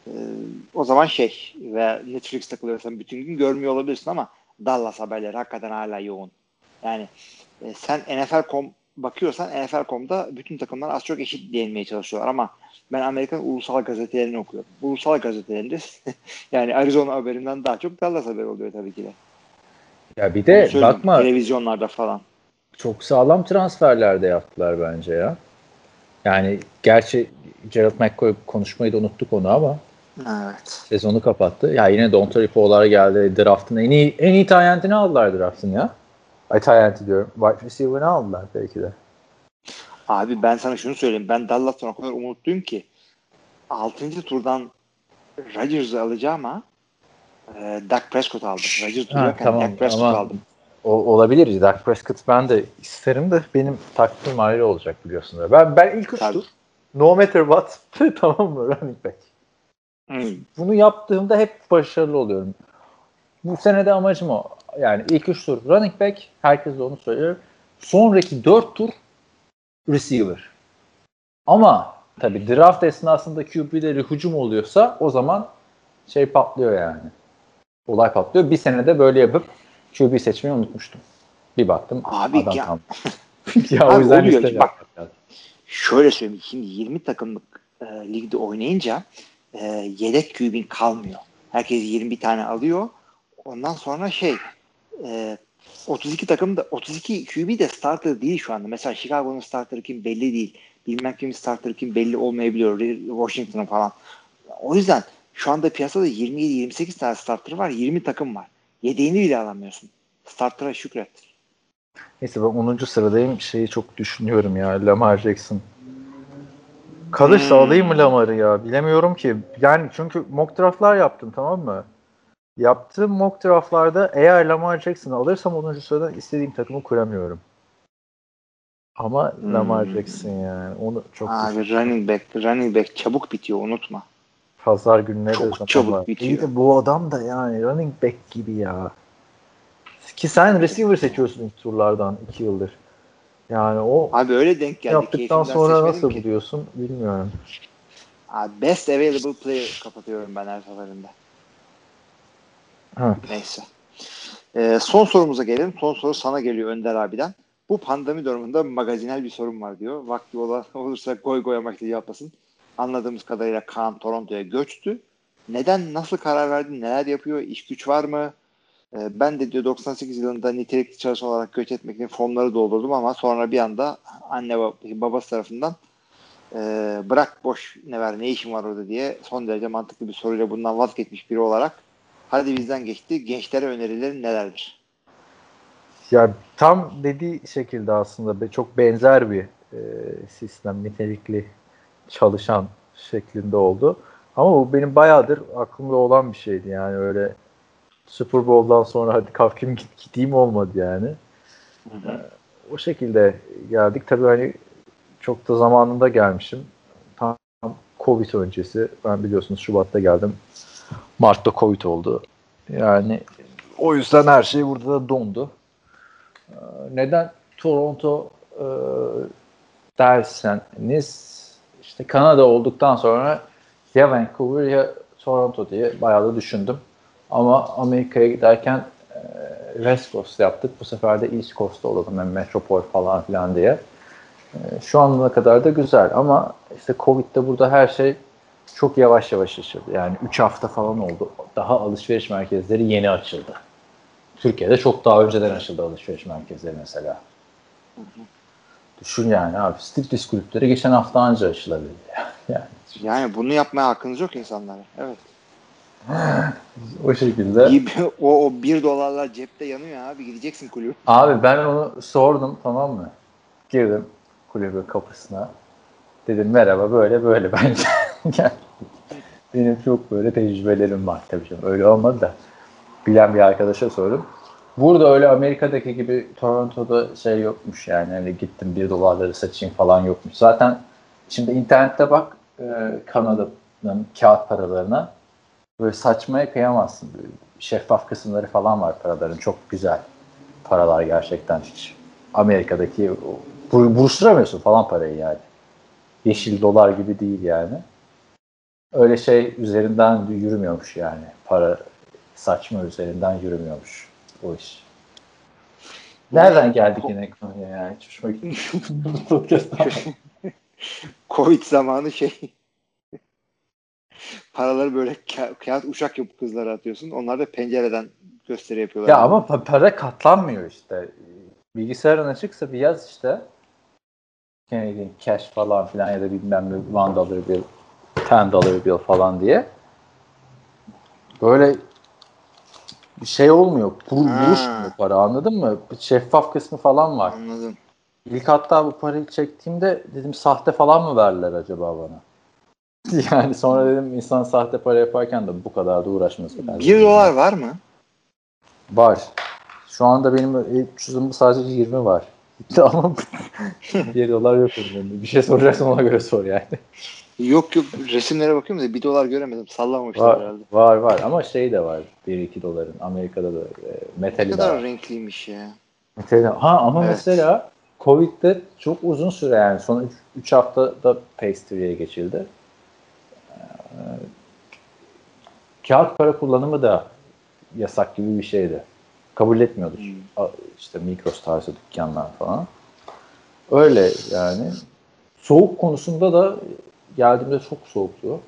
Speaker 2: e, o zaman şey ve Netflix takılıyorsan bütün gün görmüyor olabilirsin ama Dallas haberleri hakikaten hala yoğun. Yani e, sen NFL.com bakıyorsan NFL.com'da bütün takımlar az çok eşit değinmeye çalışıyorlar ama ben Amerikan ulusal gazetelerini okuyorum. Ulusal gazetelerinde [LAUGHS] yani Arizona haberinden daha çok Dallas haberi oluyor tabii ki de.
Speaker 3: Ya bir de bakma
Speaker 2: Televizyonlarda falan.
Speaker 3: çok sağlam transferler de yaptılar bence ya. Yani gerçi Gerald McCoy konuşmayı da unuttuk onu ama
Speaker 2: Evet.
Speaker 3: sezonu kapattı. Ya yine Donta Po'lar geldi. Draft'ın en iyi en iyi tayyentini aldılar draft'ın ya. Ay tayyenti diyorum. Wide receiver'ını aldılar belki de.
Speaker 2: Abi ben sana şunu söyleyeyim. Ben Dallas'tan o kadar umutluyum ki 6. turdan Rodgers'ı alacağıma e, Dak Prescott aldım. Rodgers
Speaker 3: Ha,
Speaker 2: duruyorken
Speaker 3: tamam,
Speaker 2: Dak Prescott
Speaker 3: ama-
Speaker 2: aldım.
Speaker 3: O, olabilir. Dak Prescott ben de isterim de benim taktiğim ayrı olacak biliyorsun. da. Ben ben ilk üç
Speaker 2: Tabii.
Speaker 3: tur no matter what [LAUGHS] tamam mı running back.
Speaker 2: Hmm.
Speaker 3: Bunu yaptığımda hep başarılı oluyorum. Bu senede amacım o. Yani ilk üç tur running back. Herkes de onu söylüyor. Sonraki dört tur receiver. Ama tabii draft esnasında QB'leri hücum oluyorsa o zaman şey patlıyor yani. Olay patlıyor. Bir senede böyle yapıp QB seçmeyi unutmuştum. Bir baktım
Speaker 2: Abi
Speaker 3: adam
Speaker 2: ya-
Speaker 3: tam. [LAUGHS] ya
Speaker 2: Abi
Speaker 3: o yüzden
Speaker 2: oluyor bak-
Speaker 3: lazım.
Speaker 2: Şöyle söyleyeyim. Şimdi 20 takımlık e, ligde oynayınca e, yedek QB'in kalmıyor. Herkes 21 tane alıyor. Ondan sonra şey e, 32 takım da 32 QB de starter değil şu anda. Mesela Chicago'nun starterı kim belli değil. Bilmem kimin starterı kim belli olmayabiliyor. Washington'ın falan. O yüzden şu anda piyasada 27-28 tane starter var. 20 takım var. Yedeğini bile alamıyorsun. Starter'a şükret.
Speaker 3: Neyse ben 10. sıradayım. Şeyi çok düşünüyorum ya. Lamar Jackson. Kalırsa
Speaker 2: Hmm.
Speaker 3: alayım mı Lamar'ı ya? Bilemiyorum ki. Yani çünkü mock draftlar yaptım tamam mı? Yaptığım mock draftlarda eğer Lamar Jackson'ı alırsam 10. sıradan istediğim takımı kuramıyorum. Ama
Speaker 2: Hmm.
Speaker 3: Lamar Jackson yani. Onu çok
Speaker 2: Abi running back, running back çabuk bitiyor unutma.
Speaker 3: pazar gününe de
Speaker 2: Çok
Speaker 3: zaman
Speaker 2: çabuk
Speaker 3: var.
Speaker 2: bitiyor.
Speaker 3: İyi de bu adam da yani running back gibi ya. Ki sen receiver seçiyorsun ilk turlardan 2 yıldır. Yani o
Speaker 2: Abi öyle denk geldi.
Speaker 3: yaptıktan sonra nasıl
Speaker 2: ki.
Speaker 3: buluyorsun bilmiyorum.
Speaker 2: Abi best available player kapatıyorum ben her seferinde.
Speaker 3: Ha.
Speaker 2: Neyse. Ee, son sorumuza gelelim. Son soru sana geliyor Önder abiden. Bu pandemi durumunda magazinel bir sorun var diyor. Vakti ola, olursa goy goy amaçlı yapmasın. Anladığımız kadarıyla Kaan Toronto'ya göçtü. Neden, nasıl karar verdin, neler yapıyor, iş güç var mı? Ee, ben de diyor 98 yılında nitelikli çalışan olarak göç etmek için formları doldurdum ama sonra bir anda anne bab- babası tarafından e, bırak boş ne ver ne işin var orada diye son derece mantıklı bir soruyla bundan vazgeçmiş biri olarak hadi bizden geçti gençlere önerilerin nelerdir?
Speaker 3: Ya tam dediği şekilde aslında çok benzer bir e, sistem nitelikli çalışan şeklinde oldu. Ama bu benim bayağıdır aklımda olan bir şeydi yani öyle Super Bowl'dan sonra hadi kalkayım git gideyim olmadı yani. O şekilde geldik. Tabii hani çok da zamanında gelmişim. Tam Covid öncesi. Ben biliyorsunuz Şubat'ta geldim. Mart'ta Covid oldu. Yani o yüzden her şey burada da dondu. Ee, Neden Toronto e, derseniz işte Kanada olduktan sonra ya Vancouver ya Toronto diye bayağı da düşündüm. Ama Amerika'ya giderken e, West Coast yaptık. Bu sefer de East Coast'ta olalım. Yani metropol falan filan diye. E, şu ana kadar da güzel ama işte Covid'de burada her şey çok yavaş yavaş açıldı. Yani 3 hafta falan oldu. Daha alışveriş merkezleri yeni açıldı. Türkiye'de çok daha önceden açıldı alışveriş merkezleri mesela. Düşün yani abi. Striptiz kulüpleri geçen hafta anca açılabildi. [LAUGHS] Yani.
Speaker 2: Yani bunu yapmaya hakkınız yok insanlara. Evet. [LAUGHS]
Speaker 3: o şekilde.
Speaker 2: O, o bir dolarlar cepte yanıyor abi. Gideceksin kulübe.
Speaker 3: Abi ben onu sordum tamam mı? Girdim kulübün kapısına. Dedim merhaba böyle böyle bence. [LAUGHS] Benim çok böyle tecrübelerim var tabii canım. Öyle olmadı da. Bilen bir arkadaşa sordum. Burada öyle Amerika'daki gibi Toronto'da şey yokmuş yani. Hani gittim bir dolarları saçayım falan yokmuş. Zaten şimdi internette bak e, Kanada'nın kağıt paralarına böyle saçmaya kıyamazsın. Böyle şeffaf kısımları falan var paraların. Çok güzel paralar gerçekten hiç. Amerika'daki buruşturamıyorsun falan parayı yani. Yeşil dolar gibi değil yani. Öyle şey üzerinden yürümüyormuş yani. Para saçma üzerinden yürümüyormuş o iş. Nereden geldik yine konuya yani? Hiç hoşuma gitmiyor. Podcast'tan. [LAUGHS]
Speaker 2: Covid zamanı şey paraları böyle ka- kağıt uçak yapıp kızlara atıyorsun. Onlar da pencereden gösteri yapıyorlar.
Speaker 3: ya ama pa- para katlanmıyor işte. Bilgisayarın açıksa bir yaz işte. Canadian Cash falan filan ya da bilmem ne one dollar ten dollar bill falan diye. Böyle bir şey olmuyor. Bur
Speaker 2: Ha.
Speaker 3: buruşmuyor para anladın mı? Bir şeffaf kısmı falan var.
Speaker 2: Anladım.
Speaker 3: İlk hatta bu parayı çektiğimde dedim sahte falan mı verdiler acaba bana? [LAUGHS] Yani sonra dedim insan sahte para yaparken de bu kadar da uğraşması lazım.
Speaker 2: Bir dolar var mı?
Speaker 3: Var. Şu anda benim 300'üm sadece 20 var. [LAUGHS] Ama 1 dolar yok. Bir şey soracaksan ona göre sor yani.
Speaker 2: Yok yok resimlere bakıyorum da bir dolar göremedim. Sallamamışlar
Speaker 3: Var,
Speaker 2: herhalde.
Speaker 3: var var ama şey de var 1-2 doların. Amerika'da da e,
Speaker 2: Ne
Speaker 3: metali de
Speaker 2: kadar
Speaker 3: var.
Speaker 2: renkliymiş ya.
Speaker 3: Metali Ha ama
Speaker 2: Evet.
Speaker 3: mesela Covid'de çok uzun süre yani son 3 haftada pastry'ye geçildi. Ee, kağıt para kullanımı da yasak gibi bir şeydi. Kabul etmiyordu.
Speaker 2: Hmm.
Speaker 3: İşte Migros tarzı dükkanlar falan. Öyle yani. Soğuk konusunda da geldiğimde çok soğuktu.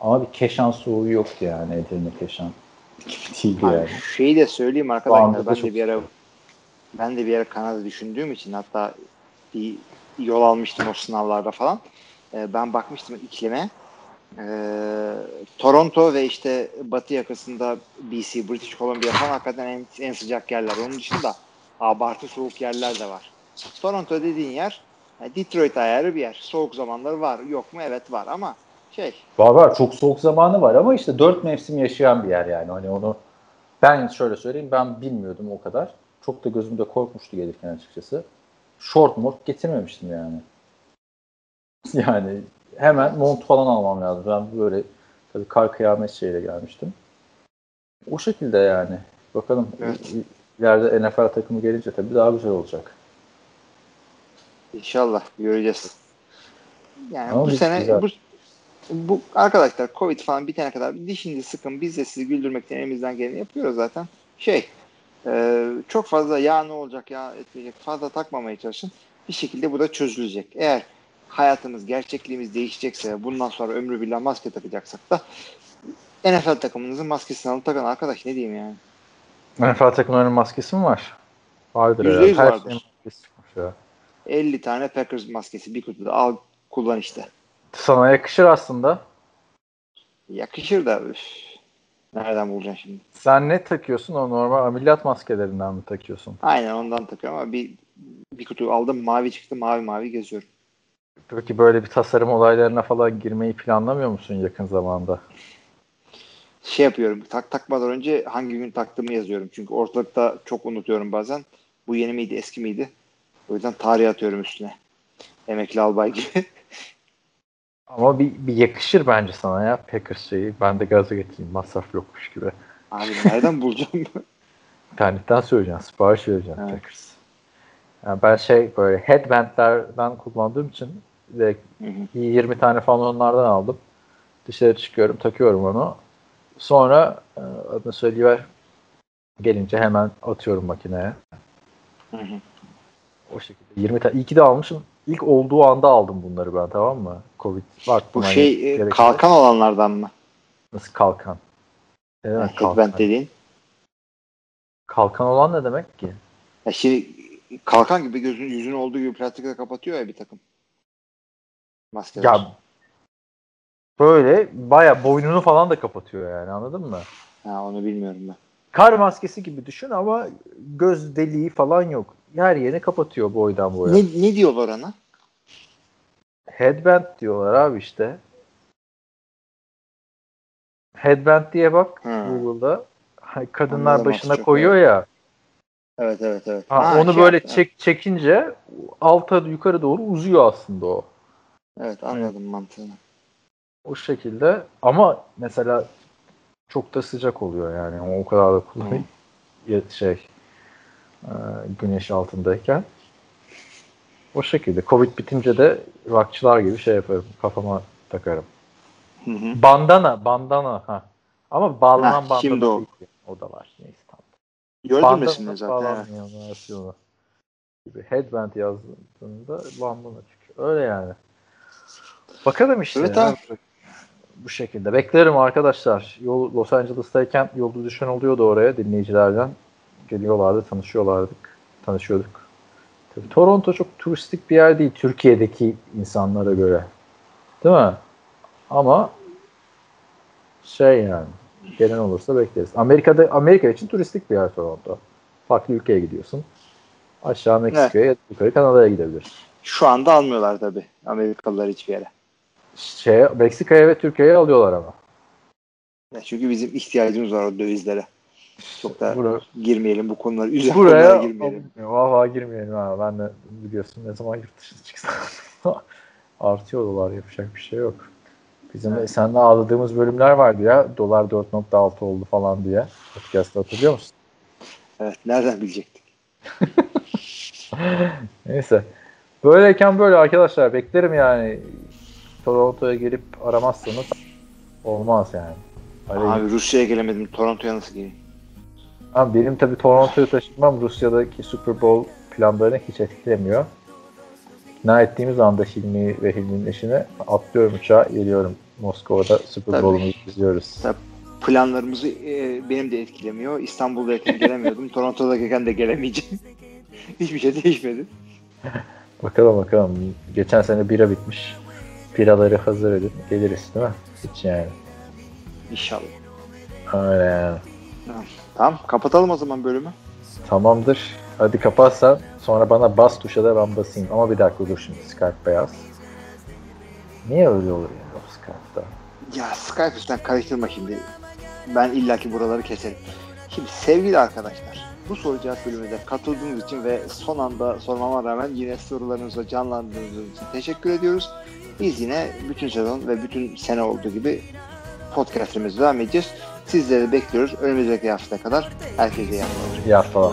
Speaker 3: Ama bir Keşan soğuğu yoktu yani Edirne Keşan. Gibi [LAUGHS] değildi
Speaker 2: Abi,
Speaker 3: yani.
Speaker 2: şeyi de söyleyeyim arkadaşlar.
Speaker 3: da
Speaker 2: Ben de bir ara ben de bir ara Kanada düşündüğüm için hatta bir yol almıştım o sınavlarda falan. Ee, ben bakmıştım iklime. Ee, Toronto ve işte batı yakasında BC, British Columbia falan hakikaten en, en sıcak yerler. Onun dışında abartı soğuk yerler de var. Toronto dediğin yer yani Detroit ayarı bir yer. Soğuk zamanları var. Yok mu? Evet var ama şey
Speaker 3: Var var çok soğuk zamanı var ama işte dört mevsim yaşayan bir yer yani. Hani onu ben şöyle söyleyeyim ben bilmiyordum o kadar. Çok da gözümde korkmuştu gelirken açıkçası. Short mort getirmemiştim yani. [LAUGHS] Yani hemen mont falan almam lazım. Ben böyle tabii kar kıyamet şeyle gelmiştim. O şekilde yani. Bakalım
Speaker 2: Evet.
Speaker 3: ileride NFL takımı gelince tabii daha güzel olacak.
Speaker 2: İnşallah göreceğiz. Yani
Speaker 3: Ama
Speaker 2: bu sene
Speaker 3: güzel.
Speaker 2: bu, bu arkadaşlar Covid falan bitene kadar dişinizi sıkın biz de sizi güldürmekten elimizden geleni yapıyoruz zaten. Şey e, çok fazla ya ne olacak ya etmeyecek fazla takmamaya çalışın. Bir şekilde bu da çözülecek. Eğer hayatımız, gerçekliğimiz değişecekse bundan sonra ömrü billah maske takacaksak da NFL takımınızın maskesini alıp takın arkadaş ne diyeyim yani.
Speaker 3: NFL takımlarının maskesi mi var? Vardır
Speaker 2: Yüzde
Speaker 3: herhalde.
Speaker 2: yüz
Speaker 3: Her
Speaker 2: vardır.
Speaker 3: şeyin maskesi var ya.
Speaker 2: 50 tane Packers maskesi bir kutuda al kullan işte.
Speaker 3: Sana yakışır aslında.
Speaker 2: Yakışır da üf, nereden bulacaksın şimdi?
Speaker 3: Sen ne takıyorsun? O normal ameliyat maskelerinden mi takıyorsun?
Speaker 2: Aynen ondan takıyorum ama bir bir kutu aldım mavi çıktı mavi mavi geziyorum.
Speaker 3: Peki böyle bir tasarım olaylarına falan girmeyi planlamıyor musun yakın zamanda?
Speaker 2: Şey yapıyorum tak takmadan önce hangi gün taktığımı yazıyorum. Çünkü ortalıkta çok unutuyorum bazen. Bu yeni miydi eski miydi? O yüzden tarih atıyorum üstüne. Emekli albay gibi. [LAUGHS]
Speaker 3: Ama bir, bir yakışır bence sana ya Packers şeyi. Ben de gaza getireyim masraf yokmuş gibi.
Speaker 2: Abi nereden [LAUGHS] bulacağım?
Speaker 3: İnternetten söyleyeceğim, sipariş vereceğim
Speaker 2: Evet.
Speaker 3: Packers. Yani ben şey böyle headbandlerden kullandığım için Ve
Speaker 2: Hı hı.
Speaker 3: 20 tane falan onlardan aldım. Dışarı çıkıyorum, takıyorum onu. Sonra e, adını söyleyiver. Gelince hemen atıyorum makineye.
Speaker 2: Hı hı.
Speaker 3: O şekilde. 20 tane. İyi ki de almışım. İlk olduğu anda aldım bunları ben tamam mı? Covid. Baktım
Speaker 2: Bu şey e,
Speaker 3: gerekli.
Speaker 2: kalkan olanlardan mı?
Speaker 3: Nasıl kalkan? Ne demek kalkan?
Speaker 2: Headband dediğin.
Speaker 3: Kalkan olan ne demek ki?
Speaker 2: Ya şimdi kalkan gibi gözün yüzün olduğu gibi plastikle kapatıyor ya bir takım. Maskeler.
Speaker 3: Ya böyle baya boynunu falan da kapatıyor yani anladın mı?
Speaker 2: Ha, onu bilmiyorum ben.
Speaker 3: Kar maskesi gibi düşün ama göz deliği falan yok. Her yerini kapatıyor boydan boya.
Speaker 2: Ne, ne diyorlar ona?
Speaker 3: Headband diyorlar abi işte. Headband diye bak
Speaker 2: Ha.
Speaker 3: Google'da. Kadınlar
Speaker 2: Anladım,
Speaker 3: başına koyuyor ya.
Speaker 2: Evet evet evet.
Speaker 3: Ha,
Speaker 2: Ha,
Speaker 3: onu
Speaker 2: şey
Speaker 3: böyle çek çekince alta yukarı doğru uzuyor aslında o.
Speaker 2: Evet anladım mantığını.
Speaker 3: O şekilde ama mesela çok da sıcak oluyor yani o kadar da kullanayım. Ya- şey güneş altındayken. O şekilde. Covid bitince de rockçılar gibi şey yaparım. Kafama takarım.
Speaker 2: Hı hı.
Speaker 3: Bandana, bandana. Ha. Ama bağlanan
Speaker 2: Ha,
Speaker 3: bandana
Speaker 2: şimdi o.
Speaker 3: değil. O da var. Neyse tamam.
Speaker 2: Gördün zaten?
Speaker 3: versiyonu. Gibi. Headband yazdığında bandana çıkıyor. Öyle yani. Bakalım işte.
Speaker 2: Evet abi.
Speaker 3: Bu şekilde. Beklerim arkadaşlar. Yol, Los Angeles'tayken yolda düşen oluyordu oraya dinleyicilerden. Geliyorlardı, tanışıyorlardık. Tanışıyorduk. Tabii Toronto çok turistik bir yer değil Türkiye'deki insanlara göre. Değil mi? Ama şey yani gelen olursa bekleriz. Amerika'da Amerika için turistik bir yer Toronto. Farklı ülkeye gidiyorsun. Aşağı Meksika'ya ya da yukarı Kanada'ya gidebilirsin.
Speaker 2: Şu anda almıyorlar tabii Amerikalılar hiçbir yere.
Speaker 3: Şeye, Meksika'ya ve Türkiye'ye alıyorlar ama.
Speaker 2: Çünkü bizim ihtiyacımız var o dövizlere. Çok da
Speaker 3: Bura-
Speaker 2: girmeyelim bu konulara. Üzer
Speaker 3: Buraya
Speaker 2: girmeyelim.
Speaker 3: Vallahi girmeyelim ha. Ben de biliyorsun ne zaman yurt dışına çıksam [LAUGHS] artıyor dolar yapacak bir şey yok. Bizim de seninle ağladığımız bölümler vardı ya. Dolar 4.6 oldu falan diye. Podcast'ta hatırlıyor musun?
Speaker 2: Evet nereden bilecektik? [LAUGHS]
Speaker 3: Neyse. Böyleyken böyle arkadaşlar beklerim yani. Toronto'ya gelip aramazsanız olmaz yani. Öyle
Speaker 2: Abi Rusya'ya gelemedim. Toronto'ya nasıl geleyim?
Speaker 3: Abi benim tabii Toronto'yu taşınmam Rusya'daki Super Bowl planlarını hiç etkilemiyor. İkna ettiğimiz anda Hilmi ve Hilmi'nin eşine atlıyorum uçağa geliyorum. Moskova'da Super
Speaker 2: Tabii.
Speaker 3: Bowl'umuzu izliyoruz.
Speaker 2: Planlarımızı e, benim de etkilemiyor. İstanbul'dayken gelemiyordum. [LAUGHS] Toronto'dayken de gelemeyeceğim. [LAUGHS] Hiçbir şey değişmedi.
Speaker 3: Bakalım bakalım. Geçen sene bira bitmiş. Biraları hazır edin. Geliriz değil mi? Hiç yani.
Speaker 2: İnşallah.
Speaker 3: Öyle yani.
Speaker 2: Tamam kapatalım o zaman bölümü.
Speaker 3: Tamamdır. Hadi kapatsan sonra bana bas tuşa da ben basayım. Ama bir dakika dur şimdi Skype beyaz. Niye öyle olur ya Skype'da?
Speaker 2: Ya Skype üstten karıştırma şimdi. Ben illaki buraları keserim. Şimdi sevgili arkadaşlar bu soru cevap bölümüne katıldığınız için ve son anda sormama rağmen yine sorularınızla canlandırdığınız için teşekkür ediyoruz. Biz yine bütün sezon ve bütün sene olduğu gibi podcastımıza devam edeceğiz. Sizleri bekliyoruz. Önümüzdeki haftaya kadar herkese iyi haftalar.
Speaker 3: İyi haftalar.